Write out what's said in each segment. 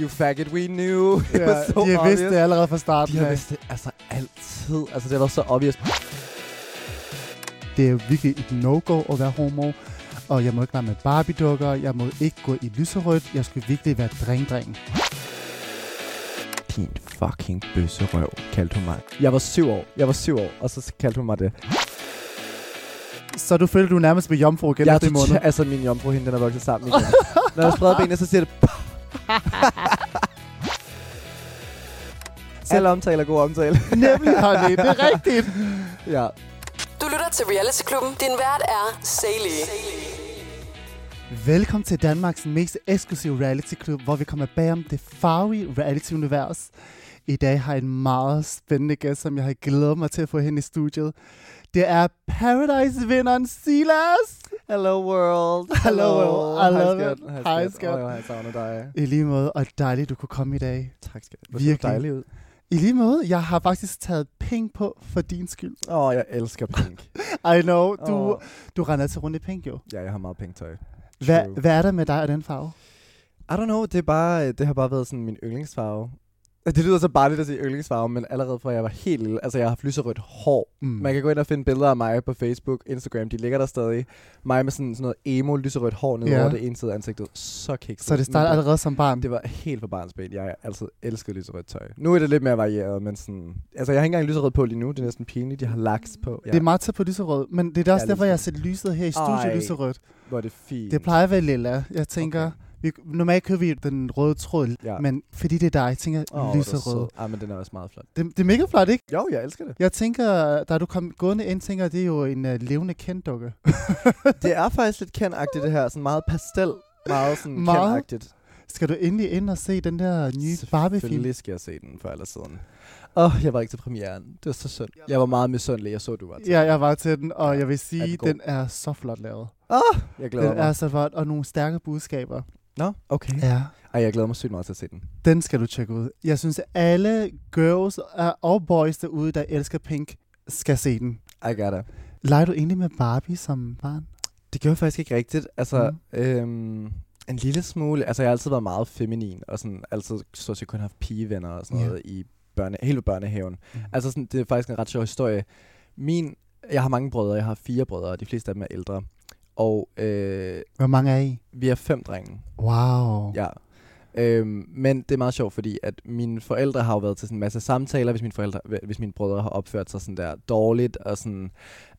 You faggot, we knew. It Ja, was so de har vidst det allerede fra starten. De har vidst det altså altid. Altså, det været så obvious. Det er jo virkelig et no-go at være homo. Og jeg må ikke være med Barbie-dukker. Jeg må ikke gå i lyserødt. Jeg skulle virkelig være dreng-dreng. Din fucking bøsserøv, kaldte hun mig. Jeg var syv år. Jeg var syv år, og så kaldte hun mig det. Så du føler, du er nærmest ved jomfru igen Jeg efter er en måned? altså min jomfru, hende, den er vokset sammen igen. Når jeg spreder benene, så siger det... Selv omtale er god omtale. Nemlig, honey. Det er rigtigt. ja. Du lytter til Reality Klubben. Din vært er Sally. Velkommen til Danmarks mest eksklusive reality klub, hvor vi kommer bag om det farlige reality-univers. I dag har jeg en meget spændende gæst, som jeg har glædet mig til at få hen i studiet. Det er Paradise-vinderen Silas. Hello world. Hello world. I love skat. it. Hej, Hej, skat. skat. Åh, jeg savner dig. I lige måde, og dejligt, du kunne komme i dag. Tak, skat. Hvor Virkelig. ser du dejlig ud. I lige måde, jeg har faktisk taget penge på for din skyld. Åh, oh, jeg elsker pink. I know, du, Åh. du render til rundt i penge jo. ja, jeg har meget pink tøj. Hvad, True. hvad er der med dig af den farve? I don't know, det, er bare, det har bare været sådan min yndlingsfarve. Det lyder så bare lidt at sige yndlingsfarve, men allerede fra jeg var helt lille, altså jeg har haft lyserødt hår. Mm. Man kan gå ind og finde billeder af mig på Facebook, Instagram, de ligger der stadig. Mig med sådan, sådan noget emo lyserødt hår ned Ja. over det ene side af ansigtet. Så kikset. Så det startede allerede som barn? det var helt for barnsben. Jeg altid elsket lyserødt tøj. Nu er det lidt mere varieret, men sådan... Altså, jeg har ikke engang lyserødt på lige nu. Det er næsten pinligt. Jeg har laks på. Ja. Det er meget tæt på lyserød, men det er også Ja, derfor, jeg har set lyset her i studiet lyserødt. Hvor er det fint. Det plejer at være lilla. Jeg tænker, Okay. Vi, normalt kører vi den røde tråd, Ja. men fordi det er dig, jeg tænker Åh, oh, lyserød. Ah, men den er også meget flot. Det, det er mega flot, ikke? Jo, jeg elsker det. Jeg tænker, da du kom gående ind, tænker jeg, det er jo en uh, levende kenddukke. det er faktisk lidt kendagtigt, det her. Sådan meget pastel. Meget sådan Meget. kendagtigt. Skal du endelig ind og se den der nye Barbie-film? Selvfølgelig skal jeg se den før eller siden. Åh, oh, jeg var ikke til premieren. Det var så synd. Jeg var meget misundelig. Jeg så, du var til. Ja, jeg var til den, og Ja. jeg vil Er sige, den god? den er så flot lavet. Åh, oh, jeg glæder Den mig. er så flot, og nogle stærke budskaber. Nå, okay. Ja. Ej, jeg glæder mig sygt meget til at se den. Den skal du tjekke ud. Jeg synes, at alle girls og boys derude, der elsker Pink, skal se den. I got it. Leger du egentlig med Barbie som barn? Det gjorde jeg faktisk ikke rigtigt. Altså, Mm. øhm, en lille smule. Altså, jeg har altid været meget feminin, og sådan altid så jeg kun haft pigevenner og sådan Ja. noget i børne, hele børnehaven. Mm. Altså, sådan, det er faktisk en ret sjov historie. Min, jeg har mange brødre. Jeg har fire brødre, og de fleste af dem er ældre. Og øh, Hvor mange er I? vi er fem drenge. Wow. Ja. Øhm, men det er meget sjovt, fordi at mine forældre har jo været til sådan en masse samtaler, hvis mine, forældre, hvis mine brødre har opført sig sådan der dårligt, og sådan,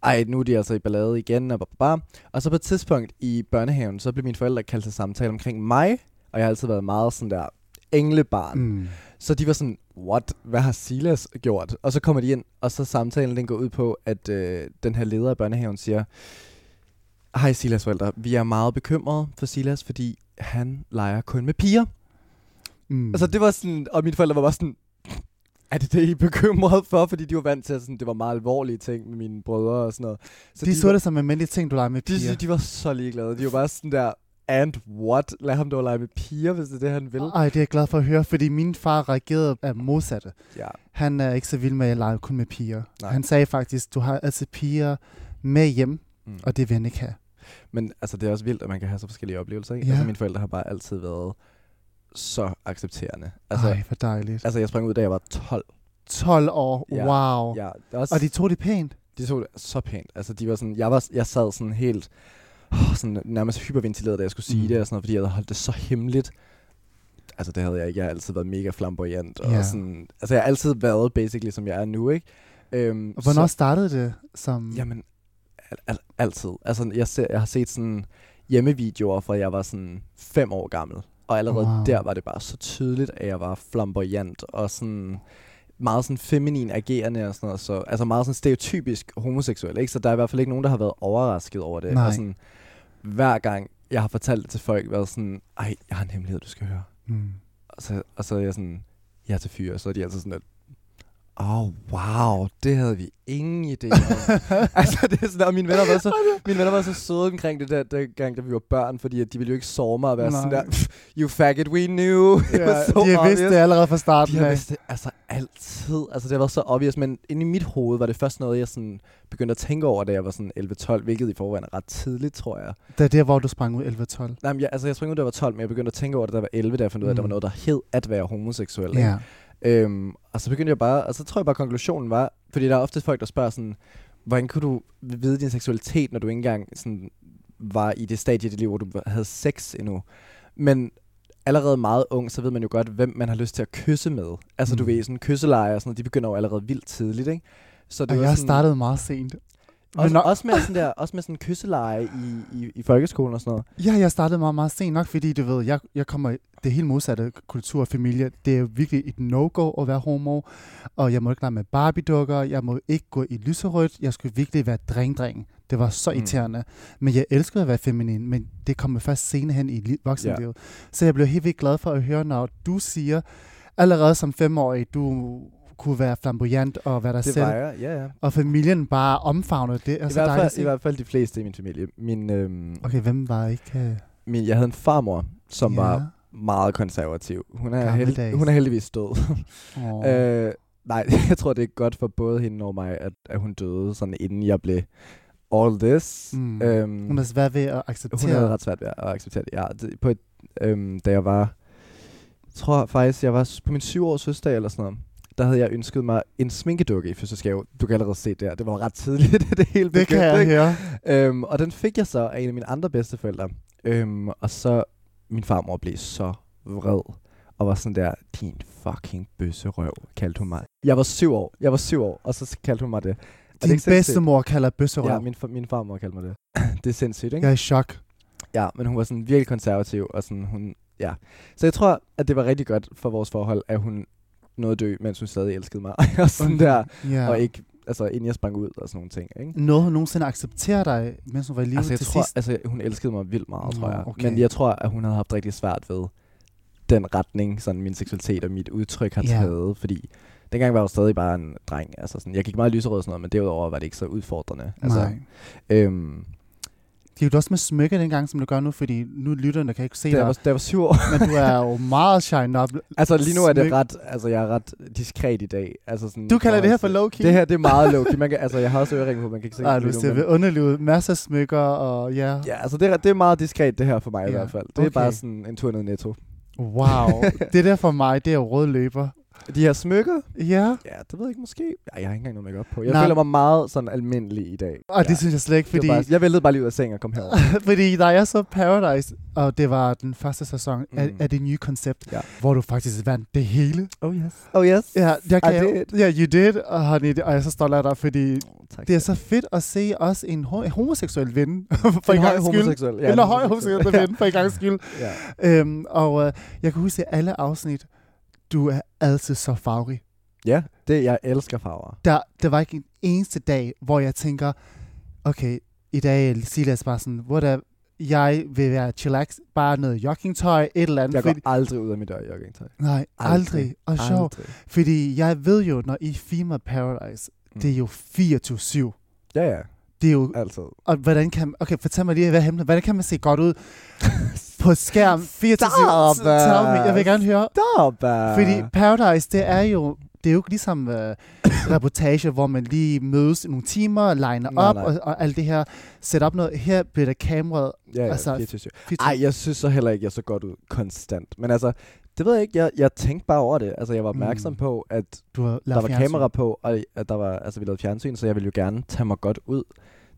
ej, nu er de altså i ballade igen, og bare. Og så på et tidspunkt i børnehaven, så blev mine forældre kaldt til samtale omkring mig, og jeg har altid været meget sådan der englebarn. Mm. Så de var sådan, what, hvad har Silas gjort? Og så kommer de ind, og så samtalen den går ud på, at øh, den her leder af børnehaven siger, hej Silas forældre, vi er meget bekymrede for Silas, fordi han leger kun med piger. Mm. Altså det var sådan, og mine forældre var bare sådan, er det det, I er bekymret for? Fordi de var vant til, at sådan, det var meget alvorlige ting med mine brødre og sådan noget. Så de, så var, det som en almindelig ting, du leger med piger. de, de var så ligeglade. De var bare sådan der, and what? Lad ham dog lege med piger, hvis det er det, han vil. Ej, det er jeg glad for at høre, fordi min far reagerede af modsatte. Ja. Han er ikke så vild med at lege kun med piger. Nej. Han sagde faktisk, du har altså piger med hjem, Mm. og det vil han ikke have. Men altså, det er også vildt, at man kan have så forskellige oplevelser. Ikke? Ja. Altså, mine forældre har bare altid været så accepterende. Altså, Ej, hvor dejligt. altså jeg sprang ud, da jeg var 12. 12 år, Ja. wow. Ja, det også, Og de tog det pænt. de tog det så pænt. Altså, de var sådan, jeg, var, jeg sad sådan helt oh, sådan nærmest hyperventileret, da jeg skulle sige Mm. det, og sådan noget, fordi jeg havde holdt det så hemmeligt. Altså, det havde jeg ikke. Jeg har altid været mega flamboyant. Og sådan, altså, jeg har altid været basically, som jeg er nu, ikke? Øhm, hvornår så, startede det som... Jamen, al- al- altid. Altså, jeg, ser, jeg har set sådan hjemmevideoer, fra jeg var sådan fem år gammel. Og allerede Wow. der var det bare så tydeligt, at jeg var flamboyant og sådan meget sådan feminin agerende og sådan noget. Så, altså meget sådan stereotypisk homoseksuel, ikke? Så der er i hvert fald ikke nogen, der har været overrasket over det. Nej. Og sådan, hver gang jeg har fortalt det til folk, været sådan, ej, jeg har en hemmelighed, du skal høre. Mm. Og så, og så er jeg sådan, jeg er til fyre, så er de altid sådan lidt, Åh, oh, wow, det havde vi ingen idé om. altså, det er sådan, og mine venner var så, mine venner var så søde omkring det der, der gang, da vi var børn, fordi at de ville jo ikke sove mig og være Nej. sådan der, "Pff, you faggot, we knew. Ja, was so de har vidst obvious." det allerede fra starten De af. vidst det altså altid. Altså, det været så obvious, men inde i mit hoved var det først noget, jeg sådan begyndte at tænke over, da jeg var sådan 11-12, hvilket i forvejen er ret tidligt, tror jeg. Det er der, hvor du sprang ud 11-12. Nej, men jeg, altså, jeg sprang ud, da jeg var 12, men jeg begyndte at tænke over det, da jeg var 11, da jeg fandt ud af, at der var Mm. noget, der hed at være homoseksuel. ikke? Øhm, og så begyndte jeg bare, og så tror jeg bare, konklusionen var, fordi der er ofte folk, der spørger sådan, hvordan kunne du vide din seksualitet, når du ikke engang sådan, var i det stadie i dit liv, hvor du havde sex endnu. Men allerede meget ung, så ved man jo godt, hvem man har lyst til at kysse med. Altså mm. du ved, sådan kysseleje og sådan noget, de begynder jo allerede vildt tidligt, ikke? Så Og var jeg sådan, startede meget sent. Også, når- også, med sådan der, også med sådan kysseleje i, i, i folkeskolen og sådan noget. Ja, jeg startede meget, meget sent nok, fordi du ved, jeg, jeg kommer i det helt modsatte kultur og familie. Det er virkelig et no-go at være homo, og jeg må ikke lege med Barbie-dukker, jeg må ikke gå i lyserødt, jeg skulle virkelig være dreng-dreng. Det var så Mm. irriterende. Men jeg elskede at være feminin, men det kom først senere hen i li- voksenlivet. Så jeg blev helt vildt glad for at høre, når du siger, allerede som femårig, du kunne være flamboyant og være dig Det selv, var jeg, ja, ja. og familien bare omfavnede det. Er I så hvert, fald. I hvert fald de fleste i min familie. Min, øhm, Okay, hvem var ikke... Uh, min, jeg havde en farmor, som ja. var meget konservativ. Hun er, held, hun er heldigvis død. Åh. øh, nej, jeg tror, det er godt for både hende og mig, at, at hun døde, sådan inden jeg blev all this. Mm. Øhm, Hun er svært ved at hun acceptere. havde ret svært ved at acceptere det. Ja, det, på et, øhm, da jeg var, jeg tror faktisk, jeg var på min syvårs fødselsdag eller sådan noget, der havde jeg ønsket mig en sminkedukke i fødselsdagsgave. Du kan allerede se det der. Det var ret tidligt, det hele det kan begyndte, jeg høre. Øhm, og den fik jeg så af en af mine andre bedsteforældre. Øhm, og så, min farmor blev så vred. Og var sådan der, din fucking bøsserøv, kaldte hun mig. Jeg var syv år, jeg var syv år, og så kaldte hun mig det. Det er Din sindssygt? bedstemor kalder bøsserøv. Ja, min, min farmor kaldte mig det. det er sindssygt, ikke? Jeg er i chok. Ja, men hun var sådan virkelig konservativ, og sådan hun, ja. Så jeg tror, at det var rigtig godt for vores forhold, at hun nåede at dø, mens hun stadig elskede mig. og sådan der, Ja. og ikke, altså inden jeg sprang ud og sådan nogle ting, ikke? Noget hun nogensinde accepterer dig, mens hun var i live Altså, jeg til tror, sidst. altså, hun elskede mig vildt meget, tror jeg. okay. Men jeg tror, at hun havde haft rigtig svært ved den retning, sådan min seksualitet og mit udtryk har Ja. taget, fordi dengang var jeg jo stadig bare en dreng. Altså sådan, jeg gik meget lyserød og sådan noget, men derudover var det ikke så udfordrende. Altså, Nej. Øhm, Gik du også med smykke dengang, som du gør nu? Fordi nu lytterne kan ikke se jeg dig. var, jeg var syv år. Men du er jo meget shine up. altså lige nu er det ret, altså jeg er ret diskret i dag. Altså sådan, Du kalder det her for forhold low key? Det her, det er meget low key. Man kan, altså jeg har også øreringe på, man kan ikke se Ej, det du lige nu, ser underlig ud. Masser af smykker, og ja. Ja, altså det er, det er meget diskret det her for mig Ja, i hvert fald. Det er okay. bare sådan en tur ned netto. Wow. det der for mig, det er jo rød løber. De her smykker, Ja. Ja, det ved jeg ikke måske. Ja, jeg har ikke engang noget makeup på. Jeg Nej. føler mig meget sådan almindelig i dag. Og ja. det synes jeg slet ikke, fordi, bare, jeg væltede bare lige ud af sengen og kom herover. fordi da jeg så Paradise, og det var den første sæson mm. af, af det nye koncept, Ja. hvor du faktisk vandt det hele. oh yes. Oh yes. Ja, jeg kan, I did. Ja, you did, og, honey, og jeg er så stolt af dig, fordi Oh, tak. det er så fedt at se også en ho- homoseksuel vinde, for en en høj gang skyld. homoseksuel. Ja, en høj homoseksuel vinde, for en gang skyld. ja. Øhm, og øh, jeg kan huske alle afsnit, du er altid så farverig. ja, det jeg elsker farver. Der, der var ikke en eneste dag, hvor jeg tænker, okay, i dag er Silas bare sådan, hvor der, jeg vil være chillax, bare noget joggingtøj, et eller andet. Jeg går fordi, aldrig ud af mit dør i joggingtøj. nej, aldrig. aldrig. Og sjov, Aldrig. fordi jeg ved jo, når I filmer Paradise, Mm. det er jo 24-7. Ja, ja. Det er jo Altid. Og hvordan kan okay, fortæl mig lige, hvad hemmeligt. Hvordan kan man se godt ud på skærm 24 Stop, me, jeg vil gerne høre. Stop. Fordi Paradise, det er jo det er jo ikke ligesom uh, reportage, hvor man lige mødes i nogle timer, liner Nej, op nej. og, og alt det her. Sæt op noget. Her bliver der kameraet. Ja, ja, altså, altså, 24. 24. Ej, jeg synes så heller ikke, jeg så godt ud konstant. Men altså, det ved jeg ikke. Jeg, jeg tænkte bare over det. Altså, jeg var opmærksom Mm. på, at du der var fjernsyn. kamera på, og at der var, altså vi lavede fjernsyn, så jeg ville jo gerne tage mig godt ud.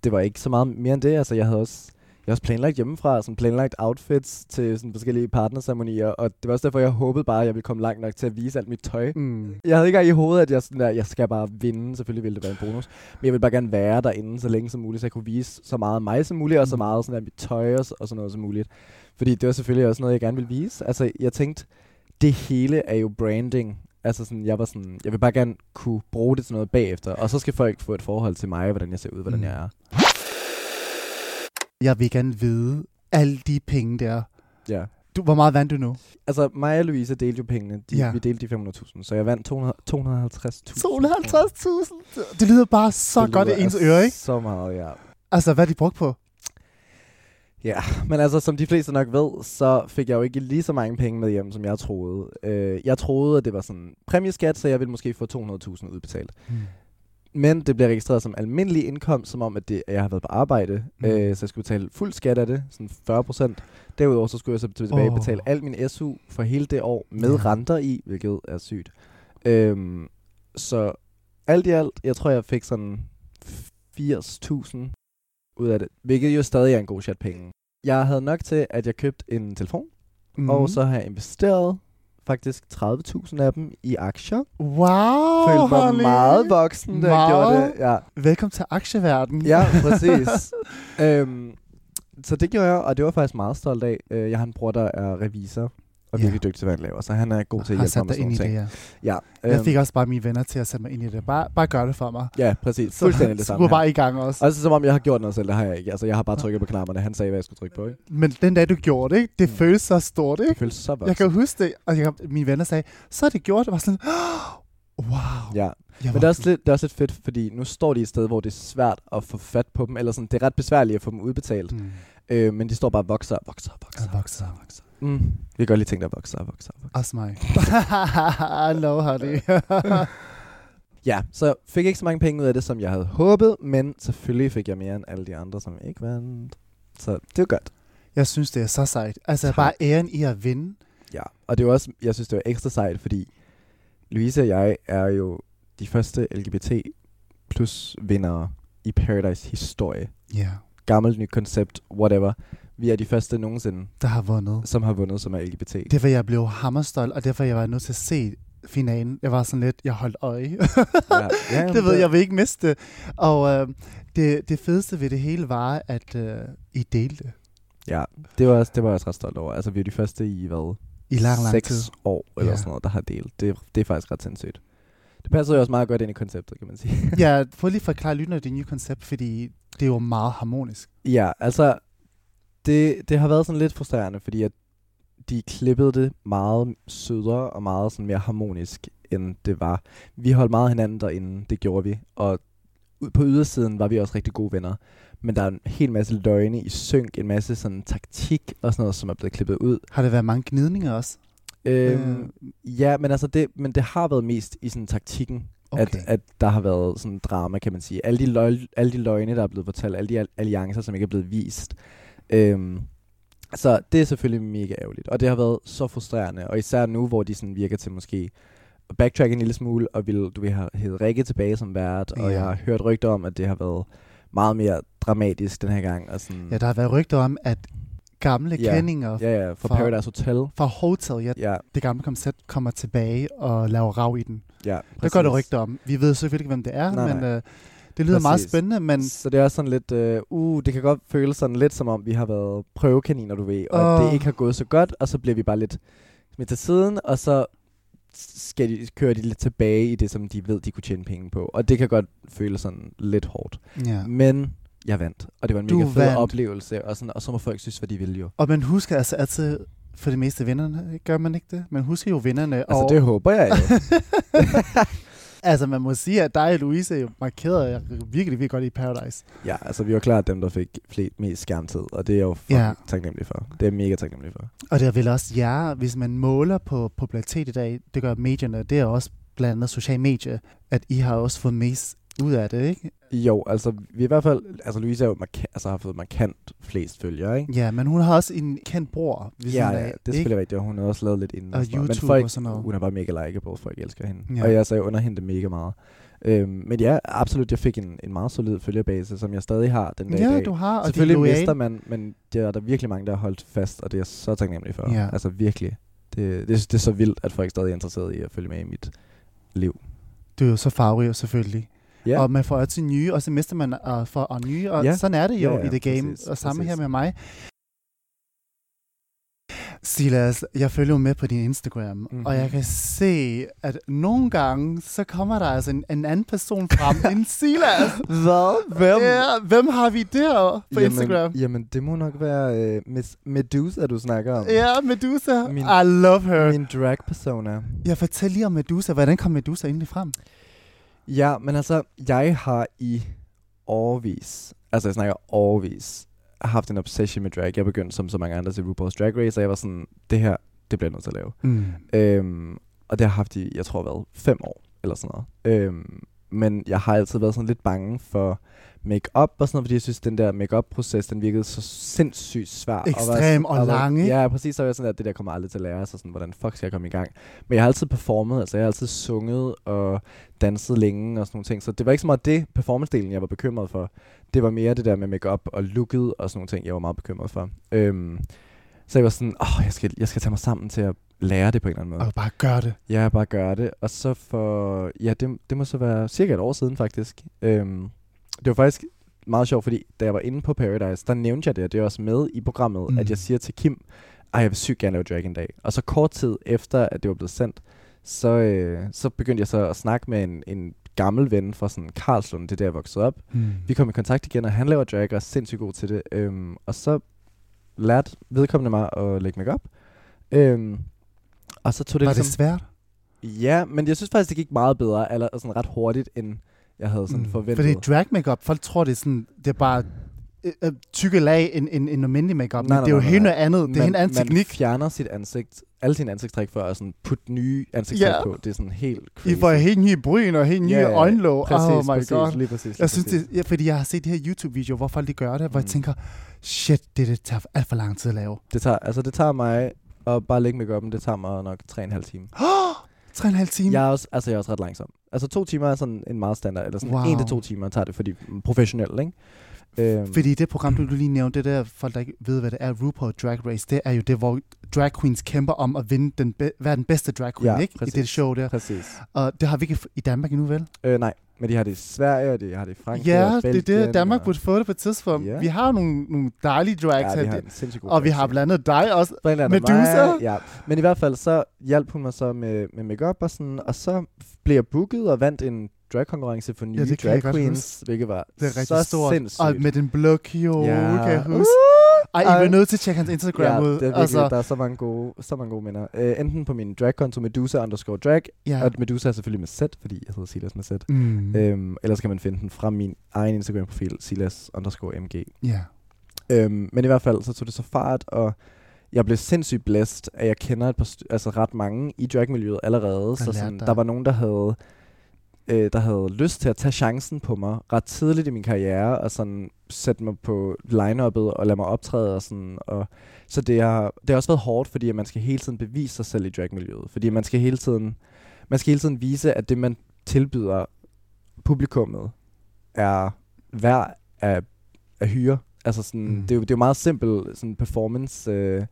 Det var ikke så meget mere end det, altså jeg havde også, jeg havde også planlagt hjemmefra, sådan planlagt outfits til sådan forskellige partnerceremonier, og det var også derfor, jeg håbede bare, at jeg ville komme langt nok til at vise alt mit tøj. Mm. Jeg havde ikke i hovedet, at jeg, sådan der, jeg skal bare vinde, selvfølgelig ville det være en bonus, men jeg ville bare gerne være derinde så længe som muligt, så jeg kunne vise så meget af mig som muligt, og så Mm. meget sådan der, mit tøj og, og sådan noget som muligt. Fordi det var selvfølgelig også noget, jeg gerne ville vise. Altså, jeg tænkte, det hele er jo branding. Altså sådan, jeg var sådan, jeg vil bare gerne kunne bruge det til noget bagefter, og så skal folk få et forhold til mig, hvordan jeg ser ud, hvordan Mm. jeg er. Jeg vil gerne vide alle de penge der. Ja. Du, hvor meget vandt du nu? Altså, mig og Louise delte jo pengene. De, Ja. Vi delte de 500.000, så jeg vandt 200 250.000. 250.000. Det lyder bare så Det godt i ens altså øre, ikke? Så meget, ja. Altså, hvad er de brugt på? Ja, men altså, som de fleste nok ved, så fik jeg jo ikke lige så mange penge med hjem, som jeg troede. Øh, jeg troede, at det var sådan præmieskat, så jeg ville måske få 200.000 udbetalt. Hmm. Men det bliver registreret som almindelig indkomst, som om, at, det, at jeg har været på arbejde. Mm. Mm. Øh, så jeg skulle betale fuld skat af det, sådan 40 procent. Derudover så skulle jeg så tilbage Åh. betale al min SU for hele det år med Ja. renter i, hvilket er sygt. Øhm, så alt i alt, jeg tror, jeg fik sådan 80.000 ud af det, hvilket jo stadig er en god chat penge. Jeg havde nok til, at jeg købte en telefon, Mm. og så har jeg investeret faktisk 30.000 af dem i aktier. Wow, Følte mig Holly. meget voksen, da jeg gjorde Meget. det. Ja. Velkommen til aktieverdenen. Ja, præcis. øhm, så det gjorde jeg, og det var jeg faktisk meget stolt af. Øh, Jeg har en bror, der er revisor, og Ja. virkelig dygtig til, hvad han laver, så han er god til at hjælpe mig med sådan nogle det, ting. ja. Ja, Jeg øhm, fik også bare mine venner til at sætte mig ind i det. Bare, bare gør det for mig. ja, præcis. Fuldstændig det så samme her. bare i gang også. Også som om jeg har gjort noget selv, det har jeg ikke. Altså, jeg har bare trykket på knapperne. Han sagde, hvad jeg skulle trykke på, ikke? Men den dag, du gjorde det, ikke? det Mm. føles så stort, Det ikke? føles så voksen. Jeg kan huske det, og jeg, mine venner sagde, så er det gjort. Det var sådan, wow. Ja, Jeg men det er, også lidt, det er også lidt fedt, fordi nu står de et sted, hvor det er svært at få fat på dem, eller sådan, det er ret besværligt at få dem udbetalt. Mm. Øh, men de står bare og vokser og vokser og vokser. Og vokser. og vokser. Mm. Vi kan godt lide ting, der vokser og vokser og vokser. Også mig. no, honey. Ja, så fik ikke så mange penge ud af det, som jeg havde håbet, men selvfølgelig fik jeg mere end alle de andre, som ikke vandt. Så det var godt. jeg synes, det er så sejt. Altså, Tak. bare æren i at vinde. Ja, og det var også, jeg synes, det var ekstra sejt, fordi Louise og jeg er jo de første LGBT plus vindere i Paradise historie. Ja, Gammelt nyt koncept, whatever. Vi er de første nogensinde, der har vundet. som har vundet, som er LGBT. Derfor jeg blev hammerstolt, og derfor jeg var nødt til at se finalen. Jeg var sådan lidt, jeg holdt øje. ja, ja, det ved jeg, vil ikke miste. Og øh, det, det fedeste ved det hele var, at øh, I delte Ja, det var, også, det var jeg også ret stolt over. Altså, vi er de første i, hvad? i lang, lang Seks tid. år, eller Ja. sådan noget, der har delt. Det, det er faktisk ret sindssygt. Det passer jo også meget godt ind i konceptet, kan man sige. ja, prøv lige at forklare lytterne det nye koncept, fordi det er jo meget harmonisk. Ja, altså, det, det har været sådan lidt frustrerende, fordi at de klippede det meget sødere og meget sådan mere harmonisk, end det var. Vi holdt meget hinanden derinde, det gjorde vi, og på ydersiden var vi også rigtig gode venner. Men der er en hel masse løgne i synk, en masse sådan taktik og sådan noget, som er blevet klippet ud. Har det været mange gnidninger også? Øhm, Ja, men altså det, men det har været mest i sådan taktikken, Okay. at, at der har været sådan drama, kan man sige. Alle de, løg, alle de løgne, der er blevet fortalt, alle de al- alliancer, som ikke er blevet vist. Øhm, så det er selvfølgelig mega ærgerligt, og det har været så frustrerende, og især nu, hvor de sådan virker til måske at backtrack en lille smule, og vil, du vil have hævet Rikke tilbage som vært, og Ja. jeg har hørt rygter om, at det har været meget mere dramatisk den her gang. Og sådan, Ja, der har været rygter om, at gamle Ja. kendinger ja, ja, fra fra- Paradise Hotel. fra Hotel, ja, Ja, det gamle koncept, kommer tilbage og laver rav i den. ja, Det går der rygter om. Vi ved selvfølgelig ikke, hvem det er, Nej, men nej. øh, det lyder meget Præcis. spændende, men Så det er også sådan lidt, øh, uh, det kan godt føles sådan lidt som om, vi har været prøvekaniner, du ved, og at Åh. det ikke har gået så godt, og så bliver vi bare lidt smidt til siden, og så skal de, kører de lidt tilbage i det, som de ved, de kunne tjene penge på. Og det kan godt føles sådan lidt hårdt. ja. Men jeg vandt, og det var en Du mega fed vandt. oplevelse, og, sådan, og så må folk synes, hvad de vil jo. Og man husker altså altid, for det meste vinderne, gør man ikke det? Man husker jo vinderne. Altså, og, det håber jeg jo. altså, man må sige, at dig og Louise er jo markeret jer virkelig, virkelig godt i Paradise. ja, altså, vi var klart dem, der fik flest, mest skærmtid, og det er jeg jo Ja. ja. taknemmelig for. Det er jeg mega taknemmelig for. Og det er vel også jer, hvis man måler på popularitet i dag, det gør medierne, det er også blandt andet sociale medier, at I har også fået mest ud af det, ikke? Jo, altså, vi i hvert fald, altså Louise er jo marka- altså, har fået markant flest følgere, ikke? Ja, men hun har også en kendt bror. Ved Ja, ja, af, det er selvfølgelig rigtigt, og hun har også lavet lidt inden. Og. YouTube Men folk, og sådan noget. hun er bare mega likeable, folk elsker hende. Ja. Og jeg, så jeg under hende mega meget. Øhm, men ja, absolut, jeg fik en, en meget solid følgerbase, som jeg stadig har den dag i Ja, dag. du har, og Selvfølgelig mister man, men der er der virkelig mange, der har holdt fast, og det er jeg så taknemmelig for. Ja. Altså virkelig. Det, det, det er så vildt, at folk stadig er interesseret i at følge med i mit liv. Du er jo så farverig, selvfølgelig. Ja, Og man får altid nye, og så mister man uh, for og nye, og Ja. sådan er det jo Ja, ja, i det game. præcis, og samme præcis. her med mig. Silas, jeg følger jo med på din Instagram, Mhm. mm-hmm. og jeg kan se, at nogle gange, så kommer der altså en, en anden person frem end Silas. Hvad? Hvem? Ja, hvem har vi der på Instagram? Jamen, det må nok være øh, Miss Medusa, du snakker om. Ja, Medusa. Min- I love her. Min drag-persona. Jeg fortæller lige om Medusa. Hvordan kom Medusa egentlig frem? Ja, men altså, jeg har i årvis, altså jeg snakker årvis, haft en obsession med drag. Jeg begyndte som så mange andre til RuPaul's Drag Race, og jeg var sådan, det her, det bliver jeg nødt til at lave. Mm. Øhm, og det har jeg haft i, jeg tror, været fem år, eller sådan noget. Øhm, men jeg har altid været sådan lidt bange for make-up og sådan noget, fordi jeg synes, den der make-up-proces, den virkede så sindssygt svær. og var Ekstrem sådan- og var- lang, ikke? Ja, præcis. Så var jeg sådan, at det der kommer aldrig til at lære, så sådan, hvordan fuck skal jeg komme i gang? Men jeg har altid performet, altså jeg har altid sunget og danset længe og sådan nogle ting, så det var ikke så meget det performance-delen, jeg var bekymret for. Det var mere det der med make-up og looket og sådan nogle ting, jeg var meget bekymret for. Øhm, så jeg var sådan, åh, jeg skal, jeg skal tage mig sammen til at lære det på en eller anden måde. Og bare gør det. Ja, bare gøre det. Og så for, ja, det, det må så være cirka et år siden faktisk. Øhm, det var faktisk meget sjovt, fordi da jeg var inde på Paradise, der nævnte jeg det, og det er også med i programmet, Mm. mm. at jeg siger til Kim, ej, jeg vil sygt gerne lave drag en dag. Og så kort tid efter, at det var blevet sendt, så, øh, så begyndte jeg så at snakke med en, en gammel ven fra sådan Karlslund, det er der, jeg voksede op. Mm. Vi kom i kontakt igen, og han laver drag og er sindssygt god til det. Øhm, og så lærte vedkommende mig at lægge makeup. Øhm, og så tog det Var ligesom... det svært? Ja, men jeg synes faktisk, det gik meget bedre, eller sådan ret hurtigt, end jeg havde sådan mm. forventet. Fordi drag makeup, folk tror, det er sådan, det er bare øh, øh, tykke lag end, end, end almindelig makeup. Nej, Men nej, det er jo nej, helt noget andet. Det er man, en anden man teknik. fjerner sit ansigt, alle sine ansigtstræk for at sådan putte nye ansigtstræk Ja. på. Det er sådan helt crazy. I får helt nye bryn og helt nye Ja, ja, øjenlåg. Præcis, oh my præcis, god. Lige præcis, lige Jeg synes, det, ja, fordi jeg har set de her YouTube-videoer, hvor folk de gør det, hvor jeg Mm. tænker, shit, det, det tager alt for lang tid at lave. Det tager, altså det tager mig at bare lægge make det tager mig nok 3,5 timer. Tre og en halv time. Jeg er også, altså jeg er også ret langsom. Altså to timer er sådan en meget standard, eller sådan Wow. en til to timer tager det, fordi professionelt, ikke? Øhm, Fordi det program, du, lige nævnte, det der, folk der ikke ved, hvad det er, RuPaul Drag Race, det er jo det, hvor drag queens kæmper om at vinde den be- være den bedste drag queen, Ja, ikke? I præcis. det show der. Præcis. Og det har vi ikke i Danmark endnu, vel? Øh, nej, men de har det i Sverige, og de har det i Frankrig ja, og det er Belgien, det. Danmark og, burde få det på et tidspunkt. Ja. Vi har nogle, nogle dejlige drags ja, her. vi har og vi har blandt andet dig også. Blandt andet Medusa? Mig, ja. Men i hvert fald så hjalp hun mig så med, med makeup og sådan, og så blev jeg booket og vandt en dragkonkurrence for nye det kan jeg drag queens, hvilket var Det er så stort. sindssygt. Og med den blå kjole, ja. kan jeg huske. Ej, I er nødt til at tjekke hans Instagram ja, ud. det er virkelig, altså, der er så mange gode, så mange gode minder. Uh, enten på min dragkonto Medusa underscore drag, ja. og Medusa er selvfølgelig med Z, fordi jeg hedder Silas med Z. Mm. Øhm, ellers kan man finde den fra min egen Instagram-profil, Silas underscore MG. ja. Øhm, men i hvert fald, så tog det så fart, og jeg blev sindssygt blæst, at jeg kender et par altså ret mange i dragmiljøet allerede. Der så sådan, der var nogen, der havde, øh, der havde lyst til at tage chancen på mig ret tidligt i min karriere, og sådan sætte mig på line-uppet og lade mig optræde. Og sådan, og, så det har, det har også været hårdt, fordi at man skal hele tiden bevise sig selv i dragmiljøet. Fordi man skal hele tiden, man skal hele tiden vise, at det, man tilbyder publikummet, er værd at, at hyre. Altså sådan, mm. det, er jo, det er jo meget simpel sådan performance, øh,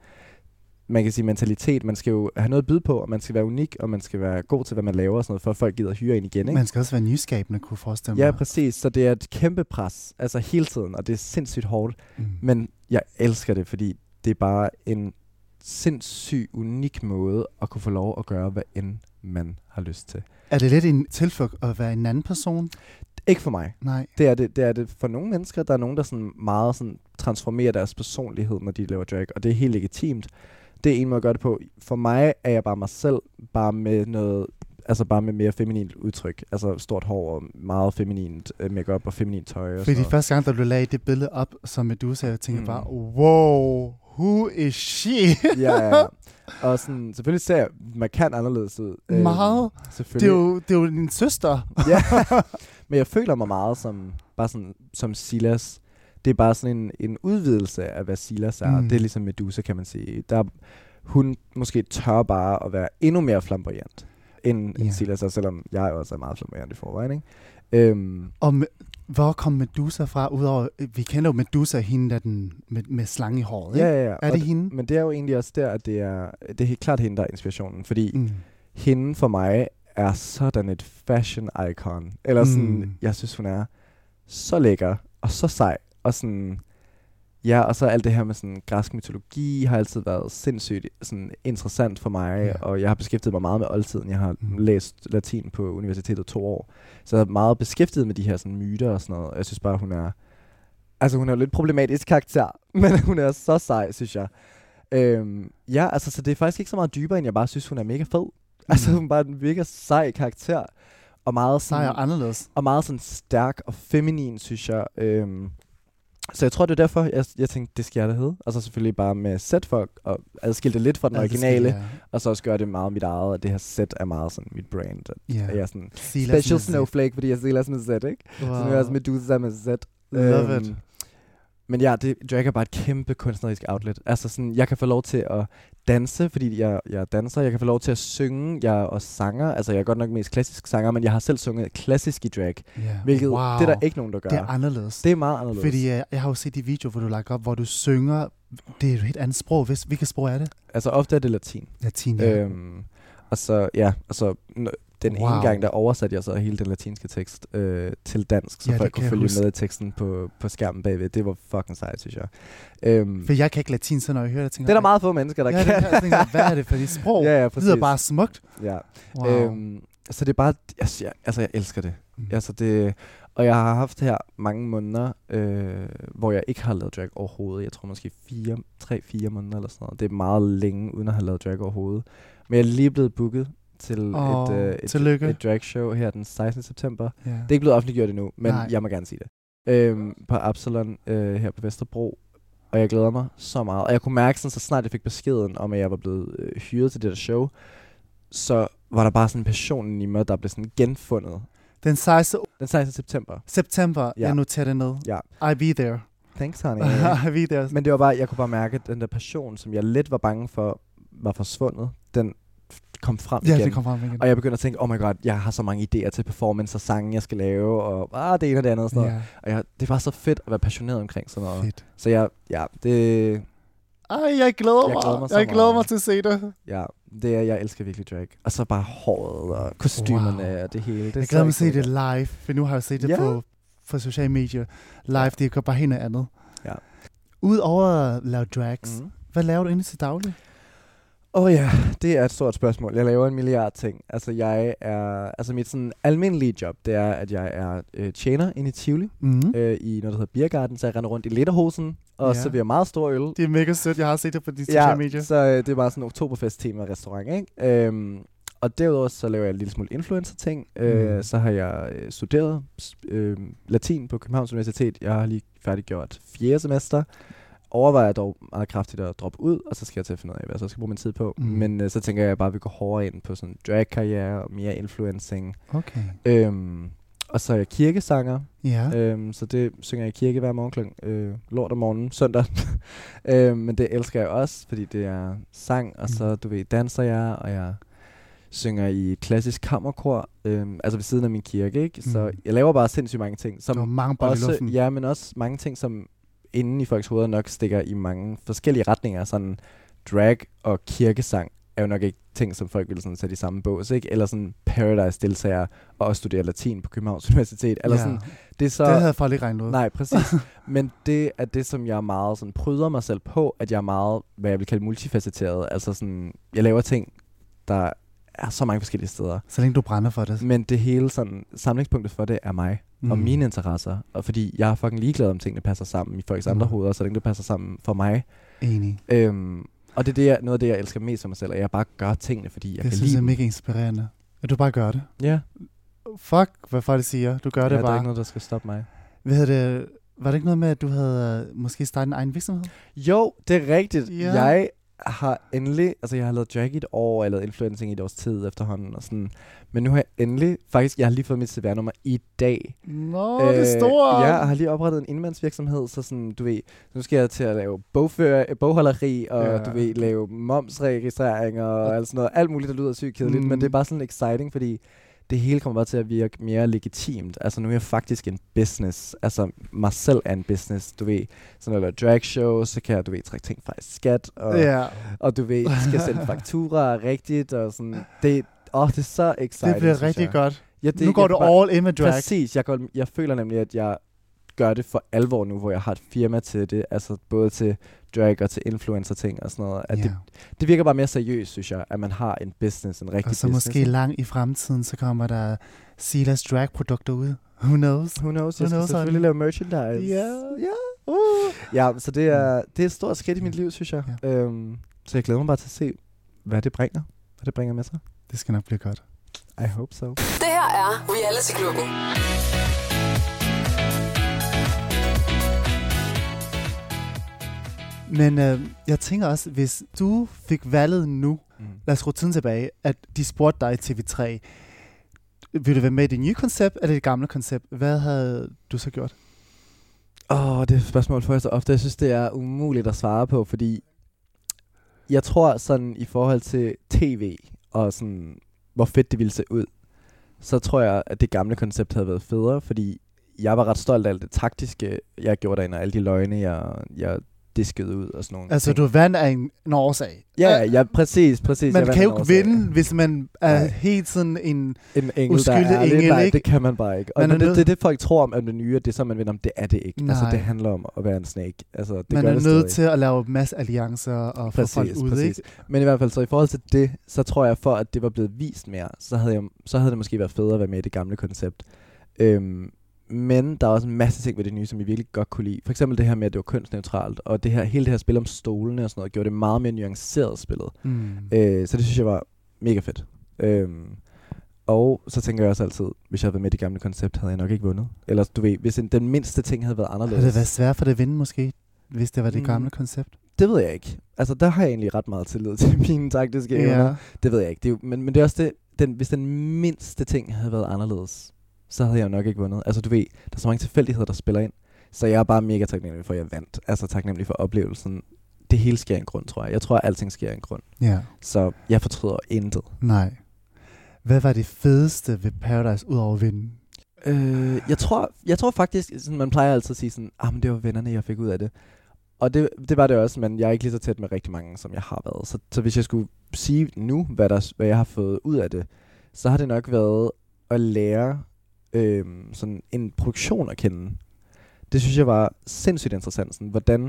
man kan sige mentalitet. Man skal jo have noget at byde på, og man skal være unik, og man skal være god til, hvad man laver og sådan noget, for at folk gider at hyre en igen. Ikke? Man skal også være nyskabende, kunne forestille mig. Ja, præcis. Så det er et kæmpe pres, altså hele tiden, og det er sindssygt hårdt. Mm. Men jeg elsker det, fordi det er bare en sindssygt unik måde at kunne få lov at gøre, hvad end man har lyst til. Er det lidt en tilflugt at være en anden person? Ikke for mig. Nej. Det er det, det er det for nogle mennesker. Der er nogen, der sådan meget sådan transformerer deres personlighed, når de laver drag, og det er helt legitimt. Det er en måde at gøre det på. For mig er jeg bare mig selv, bare med noget, altså bare med mere feminint udtryk. Altså stort hår og meget feminint øh, makeup og feminint tøj. Og Fordi noget. første gang, da du lagde det billede op, som Medusa, jeg tænkte Mm. bare, wow, who is she? ja, ja. Og sådan, selvfølgelig ser jeg markant anderledes ud. Øhm, Meget. Det er, jo, det er jo din søster. ja. Men jeg føler mig meget som, bare sådan, som Silas. Det er bare sådan en, en udvidelse af, hvad Silas er. Mm. Det er ligesom Medusa, kan man sige. Der, hun måske tør bare at være endnu mere flamboyant, end, Ja. end Silas er, selvom jeg også er meget flamboyant i forvejen. Ikke? Øhm, Og me, hvor kom Medusa fra? Udover, vi kender jo Medusa, hende der den, med, med slange i håret. ja, ikke? ja, ja. Er Og det hende? Men det er jo egentlig også der, at det er, det er helt klart hende, der er inspirationen. Fordi Mm. hende for mig er sådan et fashion icon. Eller sådan, mm. jeg synes, hun er så lækker og så sej. Og sådan, Ja, og så alt det her med sådan græsk mytologi har altid været sindssygt sådan interessant for mig, Ja. og jeg har beskæftiget mig meget med oldtiden. Jeg har Mm. mm. læst latin på universitetet to år, så jeg er meget beskæftiget med de her sådan myter og sådan noget. og Jeg synes bare, hun er... Altså, hun er jo lidt problematisk karakter, men hun er så sej, synes jeg. Øhm, ja, altså, så det er faktisk ikke så meget dybere, end jeg bare synes, hun er mega fed. Altså, hun er bare en mega sej karakter, og meget sådan Sej og anderledes. og meget sådan stærk og feminin, synes jeg. Øhm, så jeg tror, det er derfor, jeg, jeg tænkte, det skal jeg da hedde. Og så selvfølgelig bare med set for at adskille det lidt fra den originale, og så også gøre det meget mit eget, at det her set er meget sådan mit brand. At Ja. Jeg er sådan Silas special snowflake, fordi jeg Silas med set, ikke? Wow. Så nu er jeg også Medusa med set. Love it. Men ja, det, drag er bare et kæmpe kunstnerisk outlet. Altså sådan, jeg kan få lov til at danse, fordi jeg, jeg er danser. Jeg kan få lov til at synge. Jeg er også sanger. Altså, jeg er godt nok mest klassisk sanger, men jeg har selv sunget klassisk i drag. Ja. Hvilket, wow. det er der ikke nogen, der gør. Det er anderledes. det er meget anderledes. Fordi uh, jeg har jo set de videoer, hvor du lagt op, hvor du synger. Det er et helt andet sprog. Hvilket sprog er det? Altså, ofte er det latin. Latin, ja. Øhm, og så, ja, og så n- den Wow. ene gang, der oversatte jeg så hele den latinske tekst øh, til dansk, så Ja, folk kunne følge huske. med i teksten på, på skærmen bagved. Det var fucking sejt, synes jeg. Øhm, For jeg kan ikke latin, så når jeg hører det, tænker det er der meget få mennesker, der ja, kan. det. Jeg tænker, hvad er det for et sprog? ja, ja, det lyder bare smukt. Ja. Wow. Øhm, så det er bare, altså jeg, altså jeg elsker det. Mm. Altså det. Og jeg har haft her mange måneder, øh, hvor jeg ikke har lavet drag overhovedet. Jeg tror måske fire, tre, fire måneder eller sådan noget. Det er meget længe, uden at have lavet drag overhovedet. Men jeg er lige blevet booket til Åh, et, øh, et, tillykke. et drag show her den 16. september. ja. Det er ikke blevet offentliggjort endnu, men Nej. Jeg må gerne sige det. Øhm, på Absalon øh, her på Vesterbro. Og jeg glæder mig så meget. Og jeg kunne mærke, sådan, så snart jeg fik beskeden om, at jeg var blevet øh, hyret til det der show, så var der bare sådan en passion i mig, der blev sådan genfundet. Den 16. Den 16. september. september, ja. Ja. jeg noterer det ned. Ja. I be there. Thanks, honey. I be there. Men det var bare, jeg kunne bare mærke, at den der passion, som jeg lidt var bange for, var forsvundet, den kom frem ja, igen. det kom frem igen. Og jeg begyndte at tænke, oh my god, jeg har så mange idéer til performance og sange, jeg skal lave, og ah, det ene og det andet og sådan noget. ja, Og jeg, det var så fedt at være passioneret omkring sådan noget. fedt. Så jeg, ja, det, Ej, jeg glæder Jeg mig. glæder mig jeg glæder mig til at se det. ja, det er, jeg elsker virkelig drag. Og så bare håret og kostymerne Wow. og det hele. Det Jeg glæder mig til at se det live, for nu har jeg set det Ja. på, på sociale medier. Live, det går bare helt noget andet. Ja. Udover at lave drags, Mhm. hvad laver du egentlig til daglig? Åh oh ja, det er et stort spørgsmål. Jeg laver en milliard ting. Altså jeg er, altså mit sådan almindelige job, det er, at jeg er øh, tjener inde i Tivoli, Mm-hmm. øh, i noget, der hedder Biergarten, så jeg render rundt i lederhosen og Ja. ja. serverer meget stor øl. Det er mega sødt, jeg har set det på de sociale medier. så øh, det er bare sådan en oktoberfest-tema restaurant, ikke? Øhm, og derudover så laver jeg en lille smule influencer-ting. Øh, Mm. så har jeg øh, studeret øh, latin på Københavns Universitet. Jeg har lige færdiggjort fjerde semester. Overvejer dog meget kraftigt at droppe ud, og så skal jeg til at finde ud af, hvad jeg så skal bruge min tid på. Mm. Men øh, så tænker jeg bare, at vi går hårdere ind på sådan drag-karriere og mere influencing. Okay. Øhm, og så er jeg kirkesanger, Ja. Øhm, så det synger jeg i kirke hver morgen kl. Øh, lort om morgenen, søndag. øhm, men det elsker jeg også, fordi det er sang, og så, Mm. du ved, danser jeg, og jeg synger i klassisk kammerkor, øhm, altså ved siden af min kirke, ikke? Så Mm. jeg laver bare sindssygt mange ting. Som og mange i også, ja, men også mange ting, som inden i folks hoveder nok stikker i mange forskellige retninger. Sådan drag og kirkesang er jo nok ikke ting, som folk vil sådan sætte i samme bås, ikke? Eller sådan Paradise-deltager og også studere latin på Københavns Universitet. Eller ja. sådan, det er så... det havde jeg faktisk ikke regnet ud. Nej, præcis. Men det er det, som jeg meget sådan, pryder mig selv på, at jeg er meget, hvad jeg vil kalde multifacetteret. Altså sådan, jeg laver ting, der er så mange forskellige steder. Så længe du brænder for det. Men det hele sådan, samlingspunktet for det er mig mm. og mine interesser. Og fordi jeg er fucking ligeglad, om tingene passer sammen i folks Mm. andre hoveder, så længe det passer sammen for mig. Enig. Øhm, og det er det, jeg, noget af det, jeg elsker mest for mig selv, at jeg bare gør tingene, fordi jeg det kan synes lide jeg er mega inspirerende. At du bare gør det. Ja, Fuck, hvad folk siger. Du gør ja det der er bare. ikke noget, der skal stoppe mig. Hvad hedder det? Var det ikke noget med, at du havde øh, måske startet en egen virksomhed? Jo, det er rigtigt. Ja. Jeg har endelig, altså jeg har lavet drag i et år, og jeg har lavet influencing i et års tid efterhånden, og sådan. Men nu har jeg endelig, faktisk, jeg har lige fået mit CVR-nummer i dag. Nå, øh, det er stort. Ja, jeg har lige oprettet en indmandsvirksomhed, så sådan, du ved, nu skal jeg til at lave bogfører, bogholderi, og Ja. du ved, lave momsregistrering og alt sådan noget. Alt muligt, der lyder sygt kedeligt, mm. men det er bare sådan exciting, fordi det hele kommer bare til at virke mere legitimt. Altså nu er jeg faktisk en business. Altså mig selv er en business. Du ved, så når jeg laver drag show, så kan jeg, du ved, trække ting fra skat. Og, Ja, og du ved, skal sende fakturer rigtigt. Og sådan. Det, åh, det er så exciting, det bliver rigtig jeg. godt. Ja, det, nu går du all in med drag. Præcis. Jeg, går, jeg føler nemlig, at jeg gør det for alvor nu, hvor jeg har et firma til det, altså både til drag og til influencer ting og sådan noget. At ja. det, det virker bare mere seriøst, synes jeg, at man har en business, en rigtig Og så business. måske langt i fremtiden, så kommer der Silas drag-produkter ud. Who knows? Who knows? Who Jeg skal knows, selvfølgelig lave merchandise. Ja, ja. Uh. Ja, så det er, det er et stort skridt i mit liv, synes jeg. Ja. Øhm, så jeg glæder mig bare til at se, hvad det bringer. Hvad det bringer med sig. Det skal nok blive godt. I hope so. Det her er Reality Klubben. Men øh, jeg tænker også, hvis du fik valget nu, Mm. lad os skrue tiden tilbage, at de spurgte dig i TV3, vil du være med i det nye koncept, eller det gamle koncept? Hvad havde du så gjort? Åh, oh, det spørgsmål får jeg så ofte. Jeg synes, det er umuligt at svare på, fordi jeg tror sådan i forhold til tv og sådan, hvor fedt det ville se ud, så tror jeg, at det gamle koncept havde været federe, fordi jeg var ret stolt af alt det taktiske, jeg gjorde derinde, og alle de løgne, jeg, jeg diskede ud og sådan nogle Altså, ting. du vandt af en, en årsag. Ja, ja, ja, præcis, præcis. Man kan jo ikke vinde, hvis man er Nej. helt sådan en... en engel, der uskyldig er ærlig. engel, Nej, ikke? det kan man bare ikke. Og Man er det, nødt- det er det, folk tror om, at det nye, det er så, man vinder om. Det er det ikke. Altså, Nej. det handler om at være en snake. Altså, det man gør er det nødt stadig. til at lave masse alliancer og få folk Præcis, ud, præcis. ikke? Men i hvert fald, så i forhold til det, så tror jeg, for at det var blevet vist mere, så havde, jeg, så havde det måske været federe at være med i det gamle koncept. Øhm, men der er også en masse ting ved det nye, som jeg virkelig godt kunne lide. For eksempel det her med, at det var kønsneutralt, og det her, hele det her spil om stolene og sådan noget, gjorde det meget mere nuanceret spillet. Mm. Øh, så det synes jeg var mega fedt. Øhm, og så tænker jeg også altid, hvis jeg havde været med i det gamle koncept, havde jeg nok ikke vundet. Eller du ved, hvis en, den mindste ting havde været anderledes. Havde det været svært for det at vinde, måske, hvis det var det Mm. gamle koncept? Det ved jeg ikke. Altså, der har jeg egentlig ret meget tillid til mine taktiske evner. Det ved jeg ikke. Det er jo, men, men det er også det, den, hvis den mindste ting havde været anderledes, så havde jeg nok ikke vundet. Altså du ved, der er så mange tilfældigheder, der spiller ind. Så jeg er bare mega taknemmelig for, at jeg vandt. Altså taknemmelig for oplevelsen. Det hele sker af en grund, tror jeg. Jeg tror, at alting sker af en grund. Ja, Så jeg fortryder intet. nej. Hvad var det fedeste ved Paradise, udover at vinde? Øh, jeg, tror, jeg tror faktisk, sådan, man plejer altid at sige sådan, ah, men det var vennerne, jeg fik ud af det. Og det, det var det også, men jeg er ikke lige så tæt med rigtig mange, som jeg har været. Så, så hvis jeg skulle sige nu, hvad, der, hvad jeg har fået ud af det, så har det nok været at lære øh, sådan en produktion at kende. Det synes jeg var sindssygt interessant. Sådan, hvordan,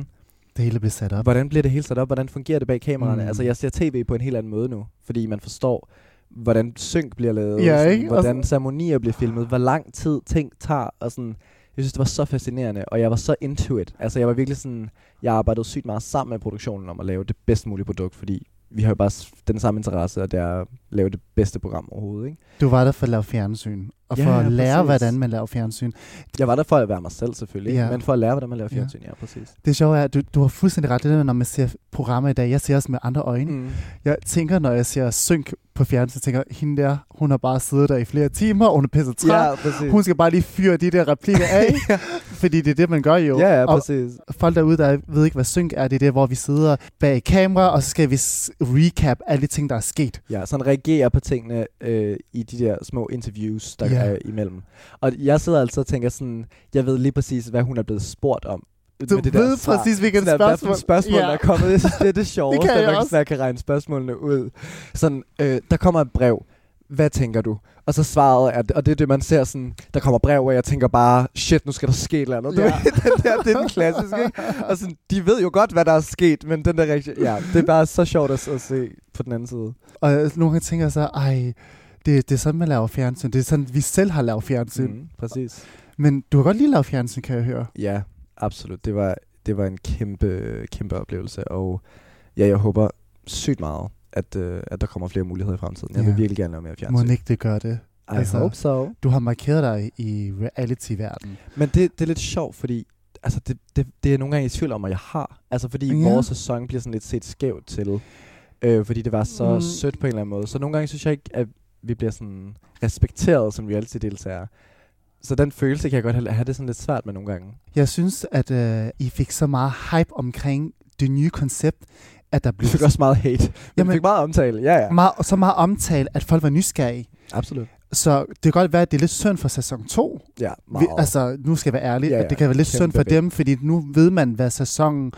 Det hele blev sat op. hvordan bliver det hele sat op? Hvordan fungerer det bag kameraerne? Mm. Altså, jeg ser tv på en helt anden måde nu, fordi man forstår, hvordan synk bliver lavet, Ja, sådan, ikke? Hvordan ceremonier bliver filmet, hvor lang tid ting tager, og sådan, jeg synes, det var så fascinerende, og jeg var så into it. Altså, jeg var virkelig sådan, jeg arbejdede sygt meget sammen med produktionen om at lave det bedst mulige produkt, fordi vi har jo bare den samme interesse, og det er at lave det bedste program overhovedet, ikke? Du var der for at lave fjernsyn, og Ja, for at lære, præcis. hvordan man laver fjernsyn. Jeg var der for at være mig selv, selvfølgelig, Ja. ja. men for at lære, hvordan man laver Ja. fjernsyn, ja, præcis. Det sjove er, at du, du har fuldstændig ret. Det der, når man ser programmer i dag, jeg ser også med andre øjne. Mm. Jeg tænker, når jeg ser synk på fjernsyn, tænker hende der, hun har bare siddet der i flere timer, og hun er pisset træt. Ja, præcis. Hun skal bare lige fyre de der replikker af, ja, fordi det er det, man gør jo. ja, ja, og præcis. folk derude, der ved ikke, hvad synk er, det er det, hvor vi sidder bag kamera, og så skal vi recap alle de ting, der er sket. Ja, sådan reagerer på tingene øh, i de der små interviews, der Ja. Ja. er imellem. Og jeg sidder altid og tænker sådan, jeg ved lige præcis, hvad hun er blevet spurgt om. Du med det ved der svar. præcis, hvilket Sådan, hvad for spørgsmål. spørgsmål ja. der er kommet. Jeg synes, det er det sjoveste, kan at man kan, kan regne spørgsmålene ud. Sådan, øh, der kommer et brev. Hvad tænker du? Og så svaret er, og det er det, man ser sådan, der kommer brev, og jeg tænker bare, shit, nu skal der ske et eller andet. Ja. den der, det er den klassiske, ikke? Og sådan, de ved jo godt, hvad der er sket, men den der reaktion, ja, det er bare så sjovt at, at se på den anden side. Og nogle gange tænker jeg så, ej, det, det er sådan, man laver fjernsyn. Det er sådan, vi selv har lavet fjernsyn. Mm. Præcis. Men du har godt lige lavet fjernsyn, kan jeg høre. Ja, absolut. Det var, det var en kæmpe, kæmpe oplevelse, og ja, jeg håber sygt meget, at, øh, at der kommer flere muligheder i fremtiden. Jeg vil Ja. virkelig gerne lave mere Må fjernsyn. ikke det gør det. I altså- hope so. Du har markeret dig i reality-verdenen. Men det, det er lidt sjovt, fordi altså, det, det, det er nogle gange i tvivl om, at jeg har. Altså fordi ja. vores sæson bliver sådan lidt set skævt til, øh, fordi det var så mm. sødt på en eller anden måde. Så nogle gange synes jeg ikke, at vi bliver sådan respekteret som reality-deltagere. Så den følelse kan jeg godt have, have det sådan lidt svært med nogle gange. Jeg synes, at øh, I fik så meget hype omkring det nye koncept, at der Vi blev fik også meget hate. Men Jamen- vi fik meget omtale. Ja, ja. meget, så meget omtale, at folk var nysgerrige. Absolut. Så det kan godt være, at det er lidt synd for sæson 2. Ja, Vi, meget. altså, nu skal jeg være ærlig, Ja, at ja. det kan være lidt synd Kæmpe for big. dem, fordi nu ved man, hvad sæsonen,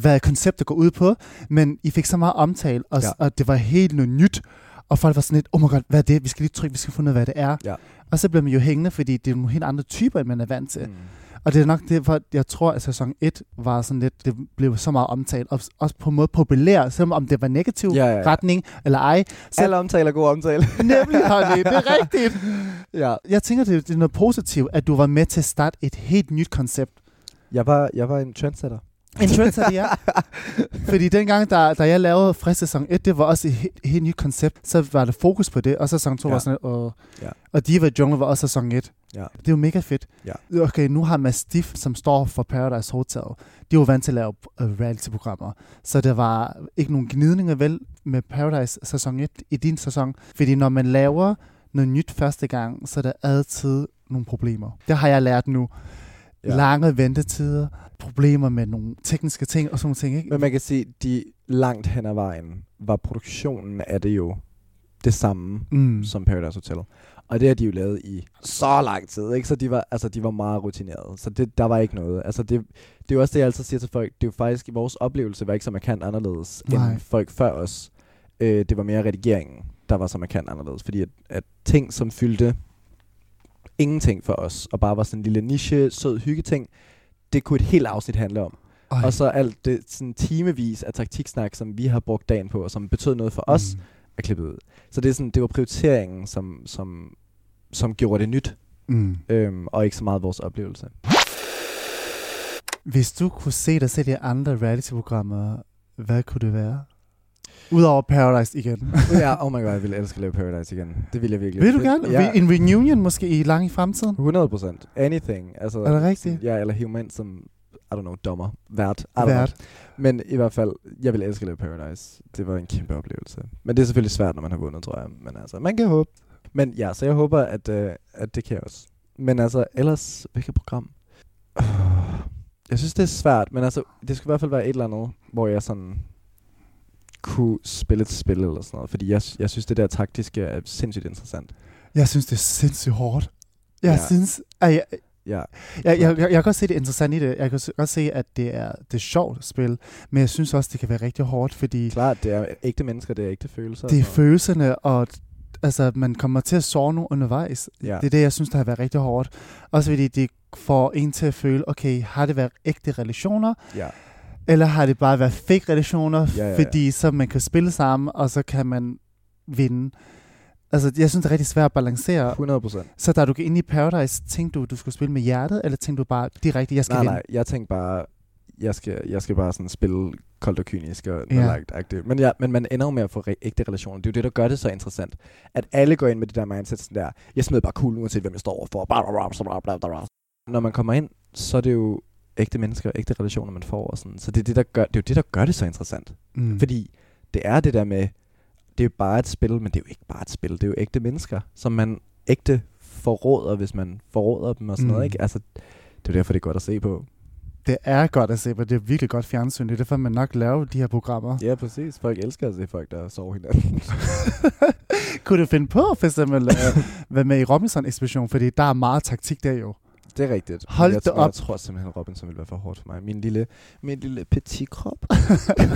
hvad konceptet går ud på, men I fik så meget omtale, og, Ja. og det var helt noget nyt, og folk var sådan lidt, oh my god, hvad er det? Vi skal lige trykke, vi skal finde ud af, hvad det er. Ja. Og så bliver man jo hængende, fordi det er nogle helt andre typer, end man er vant til. Mm. Og det er nok det, for jeg tror, at sæson 1 var sådan lidt, det blev så meget omtalt, og også på en måde populær, selvom om det var negativ Ja, ja, ja. retning eller ej. Så Alle omtaler god omtale. nemlig, honey, det er rigtigt. ja. Jeg tænker, det, det er noget positivt, at du var med til at starte et helt nyt koncept. Jeg var, jeg var en trendsetter. En trendsetter, ja. Fordi dengang, da, da jeg lavede Frisk sæson 1, det var også et helt, helt nyt koncept, så var der fokus på det, og så sæson 2 Ja. var sådan, og, Ja. og Diva Jungle var også sæson 1. Ja. Det er jo mega fedt. Ja. Okay, nu har Mastiff, som står for Paradise Hotel, de var vant til at lave uh, reality-programmer, så der var ikke nogen gnidninger vel med Paradise sæson 1 i din sæson, fordi når man laver noget nyt første gang, så er der altid nogle problemer. Det har jeg lært nu. Ja. Lange ventetider, problemer med nogle tekniske ting og sådan nogle ting, ikke? Men man kan sige, de langt hen ad vejen var produktionen af det jo det samme Mm. som Paradise Hotel. Og det har de jo lavet i så lang tid, ikke? Så de var, altså, de var meget rutinerede. Så det, der var ikke noget. Altså, det, det er jo også det, jeg altid siger til folk. Det er jo faktisk, vores oplevelse var ikke så markant anderledes Nej. end folk før os. Øh, det var mere redigeringen, der var så markant anderledes. Fordi at, at ting, som fyldte ingenting for os, og bare var sådan en lille niche, sød hyggeting, det kunne et helt afsnit handle om. Ej. Og så alt det sådan timevis af taktiksnak, som vi har brugt dagen på, og som betød noget for os, Mm. er klippet ud. Så det, er sådan, det var prioriteringen, som, som, som gjorde det nyt, Mm. øhm, og ikke så meget vores oplevelse. Hvis du kunne se dig selv i andre reality-programmer, hvad kunne det være? Udover Paradise igen. ja, oh my god, jeg ville elske at lave Paradise igen. Det ville jeg virkelig. Vil du gerne? Ja, En reunion måske i lang i fremtiden? 100 procent. Anything. Altså, Er det rigtigt? Ja, eller ind som, I don't know, dommer. Vært. I Vært. Men i hvert fald, jeg vil elske at lave Paradise. Det var en kæmpe oplevelse. Men det er selvfølgelig svært, når man har vundet, tror jeg. Men altså, man kan håbe. Men ja, så jeg håber, at, øh, at det kan jeg også. Men altså, ellers, hvilket program? Jeg synes, det er svært, men altså, det skal i hvert fald være et eller andet, hvor jeg sådan kunne spille et spil eller sådan noget. Fordi jeg, jeg synes, det der taktiske er sindssygt interessant. Jeg synes, det er sindssygt hårdt. Jeg Ja. synes... At jeg, Ja, jeg, jeg, jeg, jeg kan godt se det interessant i det. Jeg kan godt se, at det er, det er sjovt spil. Men jeg synes også, det kan være rigtig hårdt, fordi klart, det er ægte mennesker, det er ægte følelser. og det er noget. følelserne, og altså, man kommer til at sove nu undervejs. Ja. Det er det, jeg synes, der har været rigtig hårdt. Også fordi det får en til at føle, okay, har det været ægte relationer, Ja. Eller har det bare været fake relationer, Ja, ja, ja. fordi så man kan spille sammen, og så kan man vinde. Altså, jeg synes, det er rigtig svært at balancere. 100 procent. Så da du gik ind i Paradise, tænkte du, du skulle spille med hjertet, eller tænkte du bare direkte, jeg skal Nej, vinde? nej, jeg tænkte bare, jeg skal, jeg skal bare sådan spille koldt og kynisk og Ja. agtigt. Men, ja, men man ender jo med at få re- ægte relationer. Det er jo det, der gør det så interessant. At alle går ind med det der mindset sådan der, jeg smider bare cool, uanset hvem jeg står overfor. Bla, bla, bla, bla, bla. Når man kommer ind, så er det jo ægte mennesker og ægte relationer, man får. Og sådan. Så det er, det, der gør, det er jo det, der gør det så interessant. Mm. Fordi det er det der med, det er jo bare et spil, men det er jo ikke bare et spil. Det er jo ægte mennesker, som man ægte forråder, hvis man forråder dem og sådan mm. Noget. Ikke? Altså, det er derfor, det er godt at se på. Det er godt at se, men det er virkelig godt fjernsyn. Det er derfor, man nok laver de her programmer. Ja, præcis. Folk elsker at se folk, der sover hinanden. Kunne du finde på for eksempel at være med i Robinson-ekspedition, fordi der er meget taktik der jo. Det er rigtigt. Hold jeg, da tror- Jeg op. tror simpelthen, Robinson ville være for hårdt for mig. Min lille, min lille petit krop.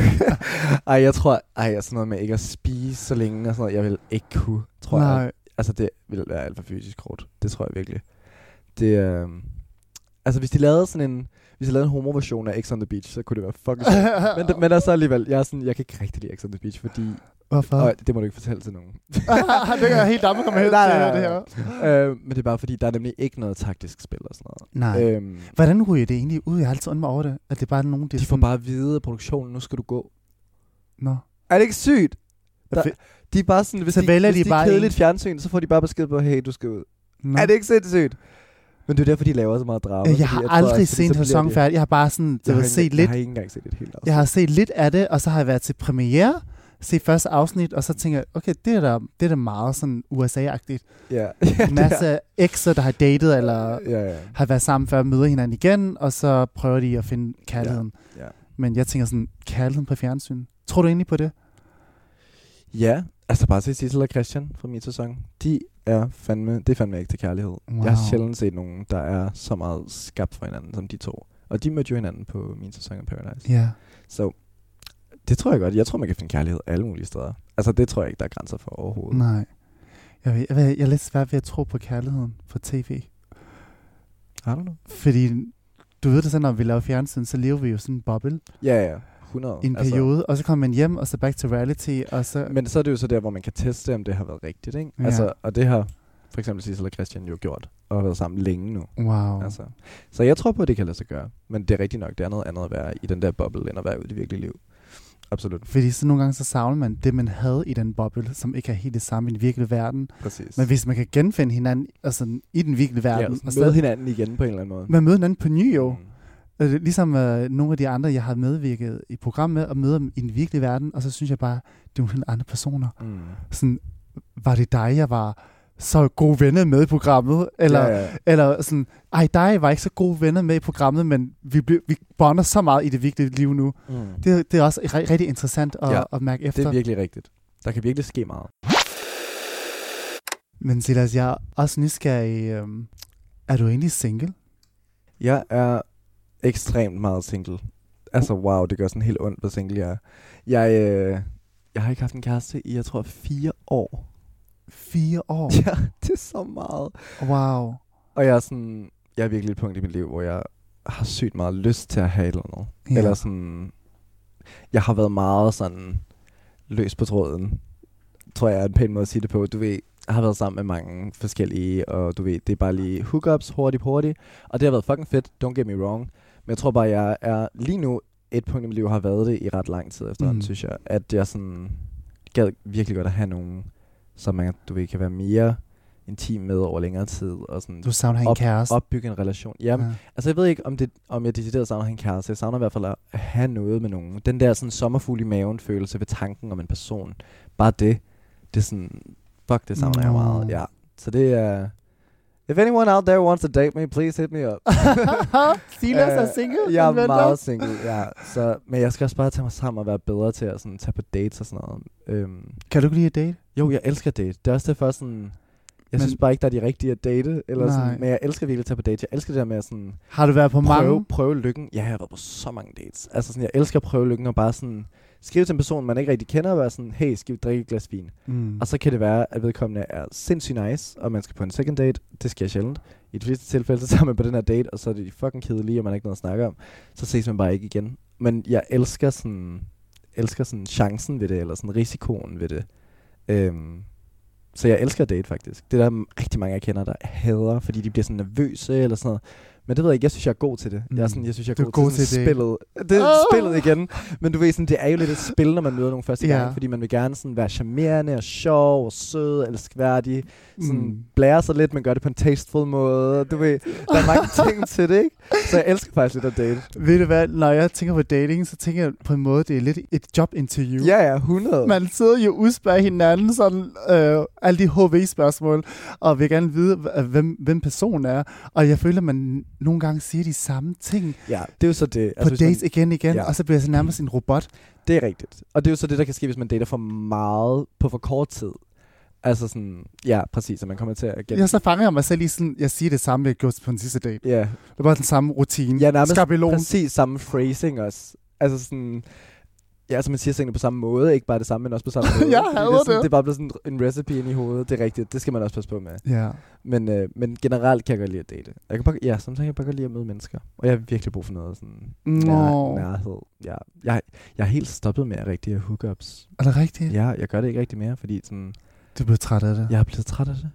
ej, jeg tror, ej, jeg er sådan noget med ikke at spise så længe og sådan noget. Jeg vil ikke kunne, tror Nej. jeg. Altså, det vil være alt for fysisk hårdt. Det tror jeg virkelig. Det er... altså, hvis de lavede sådan en... Hvis de lavede en homo-version af X on the Beach, så kunne det være fucking sjovt. men, men altså alligevel, jeg er sådan, jeg kan ikke rigtig lide X on the Beach, fordi... Hvorfor? Og det må du ikke fortælle til nogen. det er helt damme kommer hen Nej, til nej, det nej, her. øh, men det er bare fordi, der er nemlig ikke noget taktisk spil og sådan Nej. noget. Øhm, Hvordan ryger det egentlig ud? Jeg har altid undret mig over det. At det bare er nogen, de det får bare at vide af produktionen, nu skal du gå. Nå. Er det ikke sygt? Der, de er bare sådan, hvis Så de, vælger hvis de de, bare kedeligt en. fjernsyn, så får de bare besked på, hey, du skal ud. Nå. Er det ikke sindssygt? Men det er derfor, de laver så meget drama. Jeg fordi har tror, aldrig fordi set en sæson det- færdig. Jeg har bare sådan, Jeg det har, set jeg lidt. har ikke engang set et helt afsnit. Jeg har set lidt af det, og så har jeg været til premiere, set første afsnit, og så tænker jeg, okay, det er da, det er da meget sådan USA-agtigt. Ja. ja, er- masse ekser, der har datet, eller Ja, ja. har været sammen før, møder hinanden igen, og så prøver de at finde kærligheden. ja. Men jeg tænker sådan, kærligheden på fjernsyn. Tror du egentlig på det? Ja, altså bare se Sissel og Christian fra min sæson. De er fandme, det er fandme ikke til kærlighed. Wow. Jeg har sjældent set nogen, der er så meget skabt for hinanden som de to. Og de mødte jo hinanden på min sæson af Paradise. Ja. Så det tror jeg godt. Jeg tror, man kan finde kærlighed alle mulige steder. Altså det tror jeg ikke, der er grænser for overhovedet. Nej. Jeg, ved, jeg, ved, jeg er lidt svært ved at tro på kærligheden på tv. I don't know. Fordi du ved det sådan, når vi laver fjernsyn, så lever vi jo sådan en boble Ja, ja. 100. i en periode, og så kommer man hjem, og så back to reality, og så... Men så er det jo så der, hvor man kan teste, om det har været rigtigt, ikke? Ja. Altså, og det har for eksempel Sissel og Christian jo gjort, og har været sammen længe nu. Wow. Altså. Så jeg tror på, at det kan lade sig gøre. Men det er rigtigt nok, det er noget andet at være i den der boble, end at være ude i det virkelige liv. Absolut. Fordi så nogle gange, så savner man det, man havde i den boble, som ikke er helt det samme i den virkelige verden. Præcis. Men hvis man kan genfinde hinanden altså, i den virkelige verden, ja, og møde stadig, hinanden igen på en eller anden måde. man møder hinanden på ny jo. Mm. Øh, Ligesom øh, nogle af de andre, jeg har medvirket i program med, og møder dem i den virkelige verden, og så synes jeg bare, det er nogle andre personer. Mm. Sådan, var det dig, jeg var så gode venner med i programmet? Eller, ja, ja. eller sådan, ej, dig var ikke så gode venner med i programmet, men vi, vi bonder så meget i det virkelige liv nu. Mm. Det, det er også ri- rigtig interessant at, ja, at mærke efter. Det er virkelig rigtigt. Der kan virkelig ske meget. Men Silas, jeg er også nysgerrig. Øhm, er du egentlig single? Jeg er ekstremt meget single. Altså, wow, det gør sådan helt ondt, hvor single jeg er. Jeg, øh, jeg har ikke haft en kæreste i, jeg tror, fire år. Fire år? Ja, det er så meget. Wow. Og jeg er sådan, jeg er virkelig et punkt i mit liv, hvor jeg har sygt meget lyst til at have et eller andet. Ja. Eller sådan, jeg har været meget sådan løs på tråden. Tror jeg er en pæn måde at sige det på. Du ved, jeg har været sammen med mange forskellige, og du ved, det er bare lige hookups hurtigt, hurtigt. Og det har været fucking fedt, don't get me wrong. Men jeg tror bare, jeg er lige nu et punkt i mit liv, har været det i ret lang tid efterhånden, Mm. mm. synes jeg. At jeg sådan gad virkelig godt at have nogen, som man, du ved, kan være mere intim med over længere tid, og sådan Du savner en op- kæreste. opbygge en relation. Jamen, ja. Altså, jeg ved ikke, om, det, om jeg decideret savner en kæreste. Jeg savner i hvert fald at have noget med nogen. Den der sådan sommerfugl i maven følelse ved tanken om en person. Bare det. Det er sådan, fuck, det savner jeg Nå. meget. Ja. Så det er... If anyone out there wants to date me, please hit me up. Silas er Øh, single. Jeg er venter. meget single, ja. Så, men jeg skal også bare tage mig sammen og være bedre til at sådan, tage på dates og sådan noget. Øhm, Kan du ikke lide at date? jo, jeg elsker date. Det er også derfor sådan... Jeg Men- synes bare ikke, der er de rigtige at date. Eller Nej. sådan, men jeg elsker virkelig at tage på date. Jeg elsker det der med at sådan Har du været på prøve, mange? prøve lykken. Ja, jeg har været på så mange dates. Altså sådan, jeg elsker at prøve lykken og bare sådan skrive til en person, man ikke rigtig kender, og være sådan, hey, skal vi drikke et glas vin? Mm. Og så kan det være, at vedkommende er sindssygt nice, og man skal på en second date. Det sker sjældent. I de fleste tilfælde, så tager man på den her date, og så er det de fucking kedelige, og man har ikke noget at snakke om. Så ses man bare ikke igen. Men jeg elsker sådan, elsker sådan chancen ved det, eller sådan risikoen ved det. Øhm, så jeg elsker at date faktisk. Det er der rigtig mange, jeg kender, der hader, fordi de bliver sådan nervøse eller sådan noget. Men det ved jeg ikke, jeg synes, jeg er god til det. Jeg, er sådan, jeg synes, jeg er, Du er god, god til, til det. spillet. Det er Ah! spillet igen. Men du ved, sådan, det er jo lidt et spil, når man møder nogen første Ja. gang, fordi man vil gerne sådan være charmerende og sjov og sød og elskværdig. Sådan Mm. blære sig lidt, men gør det på en tasteful måde. Du ved, der er mange ting til det, ikke? Så jeg elsker faktisk lidt at date. Ved du hvad, når jeg tænker på dating, så tænker jeg på en måde, det er lidt et jobinterview. Ja, ja, 100. Man sidder jo og udspørger hinanden sådan, øh, alle de HV-spørgsmål, og vil gerne vide, hvem, hvem personen er. Og jeg føler, man nogle gange siger de samme ting Ja, det er jo så det. altså, på hvis man- dates igen igen, Ja. og så bliver jeg så nærmest en robot. Det er rigtigt. Og det er jo så det, der kan ske, hvis man dater for meget på for kort tid. Altså sådan, ja, præcis, at man kommer til at gen... Ja, så fanger jeg mig selv i sådan, jeg siger det samme, jeg gjorde på en sidste date. Ja, Det er bare den samme rutine. ja nærmest Skabelon. præcis samme phrasing også. Altså sådan, ja, altså man siger tingene på samme måde, ikke bare det samme, men også på samme måde. Jeg hader det. Er sådan, det. det er bare blevet sådan en recipe ind i hovedet, det er rigtigt. Det skal man også passe på med. Ja. Men, øh, men generelt kan jeg godt lide at date. Jeg kan bare, ja, samtidig kan jeg bare godt lide at møde mennesker. Og jeg har virkelig brug for noget sådan Nå. nær, nærhed. Ja, jeg, jeg er helt stoppet med at rigtig have hookups. Er det rigtigt? Ja, jeg gør det ikke rigtig mere, fordi sådan, Du blev træt af det. jeg er blevet træt af det.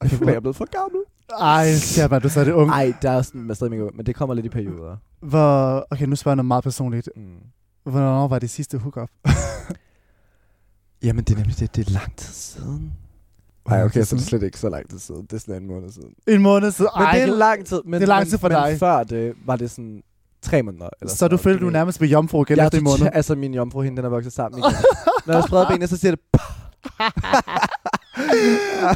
Okay, Jeg jeg er blevet for gammel. Ej, siger bare, du så er det ung. Nej, der er sådan, man er stadig mega ung, men det kommer lidt i perioder. Hvor, okay, nu spørger jeg noget meget personligt. Mm. Hvornår var det sidste hookup? Jamen, det er nemlig det, det er lang tid siden. Nej, okay, så er det slet ikke så lang tid siden. Det er sådan en måned siden. En måned siden. Men Ej, det er lang tid. Men, det er lang men- tid for men dig. før det var det sådan tre måneder. Eller så du føler, du nærmest ved jomfru igen jeg er efter en måned? Altså, min jomfru, hende, den er vokset sammen igen. Når jeg spreder benene, så siger det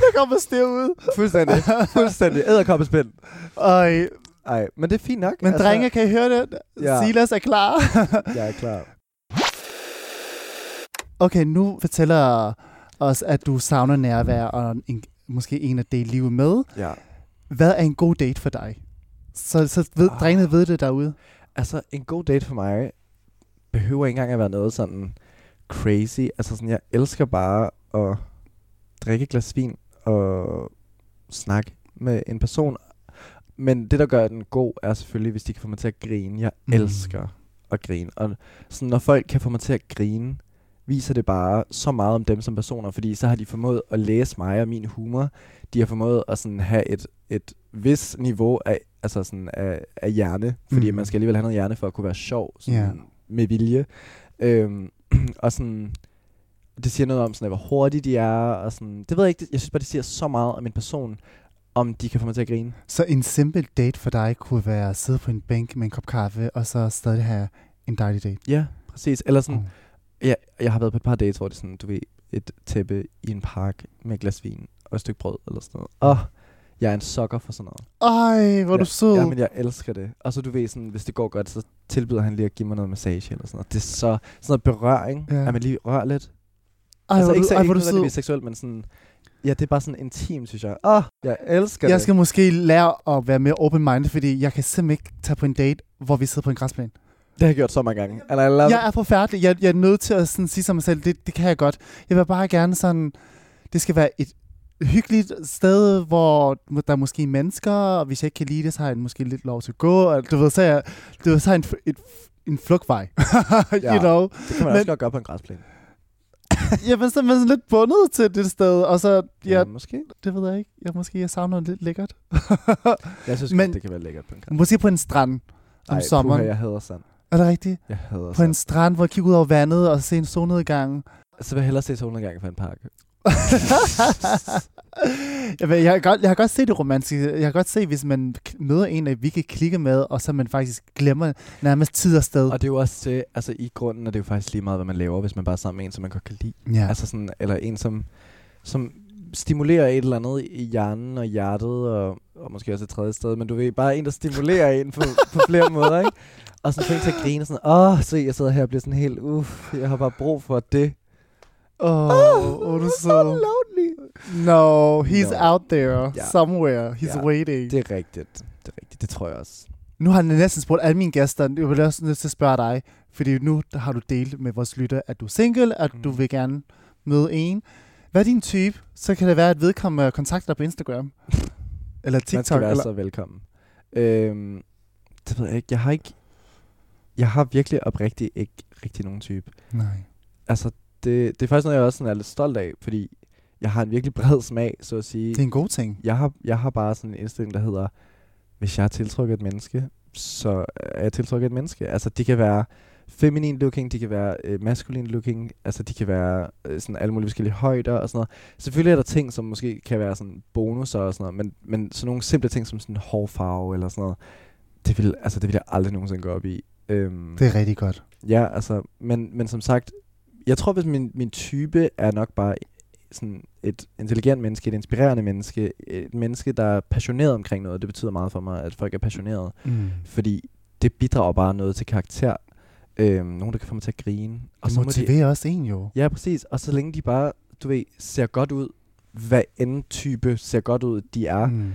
det kommer stiv ud. fuldstændig. Fuldstændig. Æderkoppespind. Øj, Ej, men det er fint nok. men altså, drenge, kan I høre det? Ja. Silas er klar. Jeg er klar. okay, nu fortæller os, at du savner nærvær og en, måske en at dele livet med. Ja. Hvad er en god date for dig? Så, så ved, Ah. drengene ved det derude. Altså, en god date for mig behøver ikke engang at være noget sådan crazy. Altså sådan, jeg elsker bare at drikke et glas vin og snakke med en person. Men det, der gør den god, er selvfølgelig, hvis de kan få mig til at grine. Jeg Mm. elsker at grine. Og sådan, når folk kan få mig til at grine, viser det bare så meget om dem som personer, fordi så har de formået at læse mig og min humor. De har formået at sådan have et, et vis niveau af, altså sådan af, af hjerne, fordi Mm. man skal alligevel have noget hjerne for at kunne være sjov sådan Ja. med vilje. Øhm, og sådan, det siger noget om, sådan, hvor hurtige de er, og sådan, det ved jeg ikke, jeg synes bare, det siger så meget om en person, om de kan få mig til at grine. Så en simpel date for dig kunne være at sidde på en bænk med en kop kaffe, og så stadig have en dejlig date. Ja, præcis. Eller sådan, Mm. Ja, jeg har været på et par dates, hvor det er sådan, du ved, et tæppe i en park med et glas vin og et stykke brød eller sådan noget. Åh, jeg er en sokker for sådan noget. Ej, hvor ja, du sød. Ja, men jeg elsker det. Og så du ved, sådan, hvis det går godt, så tilbyder han lige at give mig noget massage eller sådan noget. Det er så, sådan noget berøring, Ja. at man lige rører lidt. Ej, altså hvor er ikke, du, så, ej, ikke hvor du sød. seksuelt, men sådan, ja, det er bare sådan intimt, synes jeg. Åh, jeg elsker Jeg det. skal måske lære at være mere open-minded, fordi jeg kan simpelthen ikke tage på en date, hvor vi sidder på en græsplæne. Det har jeg gjort så mange gange. And I love Jeg er forfærdelig. Jeg, jeg er nødt til at sådan sige til mig selv, det, det kan jeg godt. Jeg vil bare gerne sådan, det skal være et hyggeligt sted, hvor der er måske mennesker, og hvis jeg ikke kan lide det, så har jeg måske lidt lov til at gå. Og du ved, så er, jeg, du ved, så er en, f- et, en flugtvej. Ja. you know? Det kan man Men- også godt gøre på en græsplæne. Jamen, så er man lidt bundet til det sted, og så, ja, Ja, måske. det ved jeg ikke. Jeg, måske jeg savner lidt lækkert. Jeg synes Men- det kan være lækkert på en græsplæne. måske på en strand om Ej, sommeren. Puha, jeg hader sand. Er det rigtigt? Jeg hader På sand. en strand, hvor jeg kigger ud over vandet og ser en solnedgang. Så vil jeg hellere se solnedgang for en park. jeg, ved, jeg, kan godt, jeg har godt set det romantiske. Jeg kan godt se, hvis man møder en, at vi kan klikke med, og så man faktisk glemmer nærmest tid og sted. Og det er jo også det, altså i grunden er det jo faktisk lige meget, hvad man laver, hvis man bare er sammen med en, som man godt kan lide. Ja. Ja. Altså sådan, eller en, som, som stimulerer et eller andet i hjernen og hjertet, og, og måske også et tredje sted, men du ved, bare en, der stimulerer en på, på flere måder, ikke? Og sådan få en til at grine sådan, åh, se, jeg sidder her og bliver sådan helt, uff, jeg har bare brug for det. Oh, oh, du så... lonely. No, he's No. out there Ja. somewhere. He's Ja, waiting. Det er rigtigt. Det er rigtigt, det tror jeg også. Nu har jeg næsten spurgt alle mine gæster, jeg vil også nødt til at spørge dig, fordi nu har du delt med vores lytter, at du er single, at du Mm. vil gerne møde en. Hvad er din type? Så kan det være, at vedkommende kontakter dig på Instagram. Eller Man skal TikTok. være Eller... så velkommen. Øhm, det ved jeg ikke. Jeg har ikke... Jeg har virkelig oprigtigt ikke rigtig nogen type. Nej. Altså, det, det er faktisk noget, jeg også sådan er lidt stolt af, fordi jeg har en virkelig bred smag, så at sige. Det er en god ting. Jeg har, jeg har bare sådan en indstilling, der hedder, hvis jeg er tiltrukket et menneske, så er jeg tiltrukket et menneske. Altså, de kan være feminin looking, de kan være øh, maskulin looking, altså de kan være øh, sådan alle mulige forskellige højder og sådan noget. Selvfølgelig er der ting, som måske kan være sådan bonusser og sådan noget, men, men sådan nogle simple ting som sådan hårfarve eller sådan noget, det vil, altså, det vil jeg aldrig nogensinde gå op i. Øhm, Det er rigtig godt. Ja, altså, men, men som sagt, jeg tror, hvis min, min type er nok bare sådan et intelligent menneske, et inspirerende menneske, et menneske, der er passioneret omkring noget. Det betyder meget for mig, at folk er passionerede, Mm. fordi det bidrager bare noget til karakter. Øhm, nogen, der kan få mig til at grine. Og Det så må de, motiverer også en jo. ja, præcis. Og så længe de bare, du ved, ser godt ud, hvad end type ser godt ud, de er, Mm.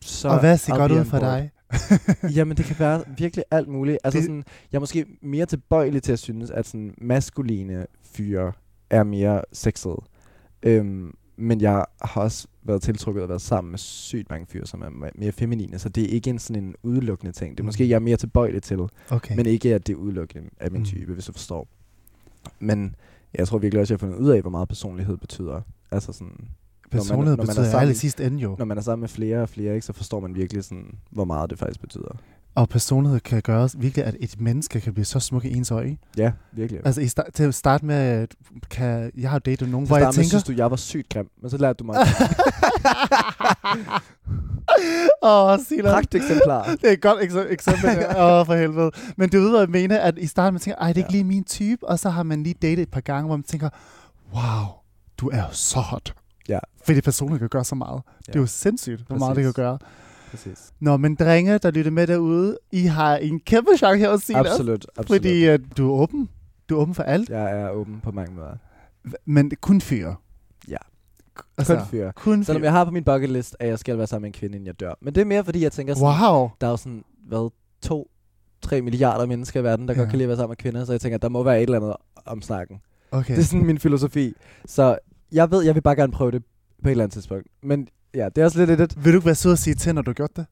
så Og hvad ser godt ud for dig? Jamen, det kan være virkelig alt muligt. Altså, Det- sådan, jeg er måske mere tilbøjelig til at synes, at sådan maskuline fyre er mere sexede. Øhm, men jeg har også været tiltrukket og været sammen med sygt mange fyre, som er me- mere feminine, så det er ikke en sådan en udelukkende ting. Det er måske, Mm. jeg er mere tilbøjelig til, Okay. men ikke at det er udelukkende af min Mm. type, hvis du forstår. Men jeg tror virkelig også, at jeg har fundet ud af, hvor meget personlighed betyder. Altså sådan, Personlighed når man er betyder sammen- sidst ende jo. når man er sammen med flere og flere, ikke, så forstår man virkelig, sådan, hvor meget det faktisk betyder. Og personlighed kan gøre virkelig, at et menneske kan blive så smuk i ens øje. Ja, virkelig. Altså i sta- til at starte med, kan, jeg har datet nogen, Til hvor jeg tænker... synes du, jeg var sygt grim, men så lærte du mig Åh, oh, Silas. pragt eksemplar. Det er et godt ekse- eksempel. Åh, oh, for helvede. Men du ved, hvad jeg mener, at i starten man tænker, ej, det er ikke Ja. lige min type, og så har man lige datet et par gange, hvor man tænker, wow, du er så hot. Ja. Fordi personen kan gøre så meget. Ja. Det er jo sindssygt, hvor meget det kan gøre. Præcis. Nå, men drenge, der lytter med derude, I har en kæmpe chance her at sige Absolut, absolut. Fordi uh, du er åben. Du er åben for alt, Jeg er åben på mange måder. men kun fyre. Ja. Altså, Kun fyre. kun Selvom fyre. jeg har på min bucket list, at jeg skal være sammen med en kvinde, inden jeg dør. Men det er mere, fordi jeg tænker sådan, Wow. der er jo sådan, hvad, to, tre milliarder mennesker i verden, der Ja. godt kan lide at være sammen med kvinder, så jeg tænker, der må være et eller andet om snakken. Okay. Det er sådan min filosofi. Så jeg ved, jeg vil bare gerne prøve det på et eller andet tidspunkt. Men ja, det er også lidt et... Vil du ikke være sød at sige til, når du har gjort det?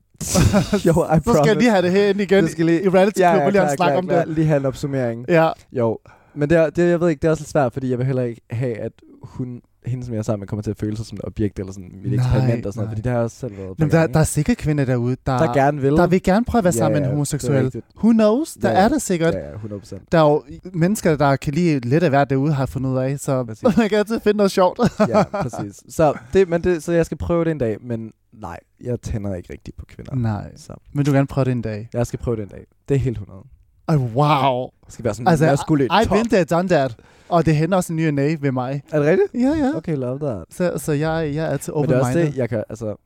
jo, I Så skal jeg lige have det herinde igen Du skal lige- i reality ja, ja, og lige klar, klar, om klar. det. Lige have en opsummering. Ja, Jo, men det, er, det, jeg ved ikke, det er også lidt svært, fordi jeg vil heller ikke have, at hun, hende, som jeg er sammen med, kommer til at føle sig som et objekt, eller sådan mit Nej, eksperiment og sådan noget, fordi det har jeg også selv været på men der, der er sikkert kvinder derude, der, der gerne vil. der vil gerne prøve at være Ja, sammen med ja, en homoseksuel. Who knows? Der Ja, er der sikkert. Ja, ja, 100%. Der er jo mennesker, der kan lide lidt af hvert derude, har fundet ud af, så Præcis. man kan altid finde noget sjovt. ja, præcis. Så, det, men det, så jeg skal prøve det en dag, men nej, jeg tænder ikke rigtigt på kvinder. Nej, Så men du vil gerne prøve det en dag. jeg skal prøve det en dag. Det er helt 100. Ej, wow. Det skal være sådan Altså, maskulin I've top. been there, done that. Og det hænder også en ny og næ ved mig. Er det rigtigt? Ja, ja. Okay, love that. Så, så jeg, jeg er altid Men det er også det, jeg kan, altså...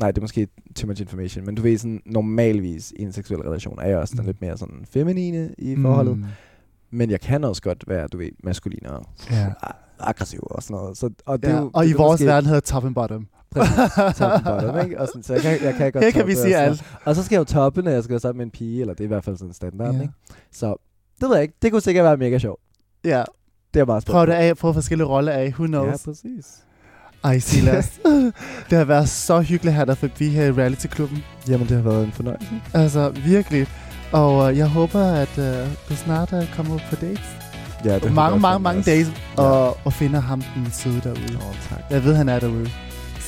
Nej, det er måske too much information, men du ved sådan, normalvis i en seksuel relation er jeg også Mm. lidt mere sådan feminine i forholdet. Mm, Men jeg kan også godt være, du ved, maskulin og ja. aggressiv og sådan noget. Så, og det, ja. jo- Og det i vores måske verden hedder top and bottom. Præcis, top bottom, ikke? Og sådan, så jeg kan, jeg kan godt Her kan vi sige alt. Og så skal jeg jo toppe, når jeg skal være sammen med en pige, eller det er i hvert fald sådan en standard, Ja. ikke? Så det ved jeg ikke. Det kunne sikkert være mega sjovt. Ja, Det er bare spændt prøv det af, prøv forskellige roller af. Who Ja, knows? præcis. Ej, Silas. det har været så hyggeligt at have dig forbi her i Reality-klubben. Jamen, det har været en fornøjelse. Altså, virkelig. Og uh, jeg håber, at uh, du snart uh, kommer på dates. Ja, det mange, mange, mange dates. Ja. Og, og finder ham den søde derude. Åh, tak. Jeg ved, han er derude.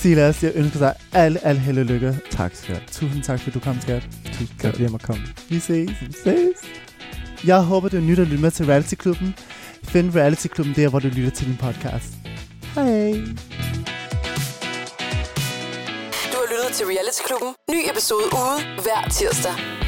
Silas, jeg ønsker dig al, al held og lykke. Tak, skat. Tusind tak, fordi du kom, skat. Tusind tak, fordi jeg måtte komme. Vi ses. Vi ses. Jeg håber, du lytter at lytte med til Reality-klubben. Find Reality-klubben der, hvor du lytter til din podcast. Hej. Du har lyttet til Reality Klubben. Ny episode ude hver tirsdag.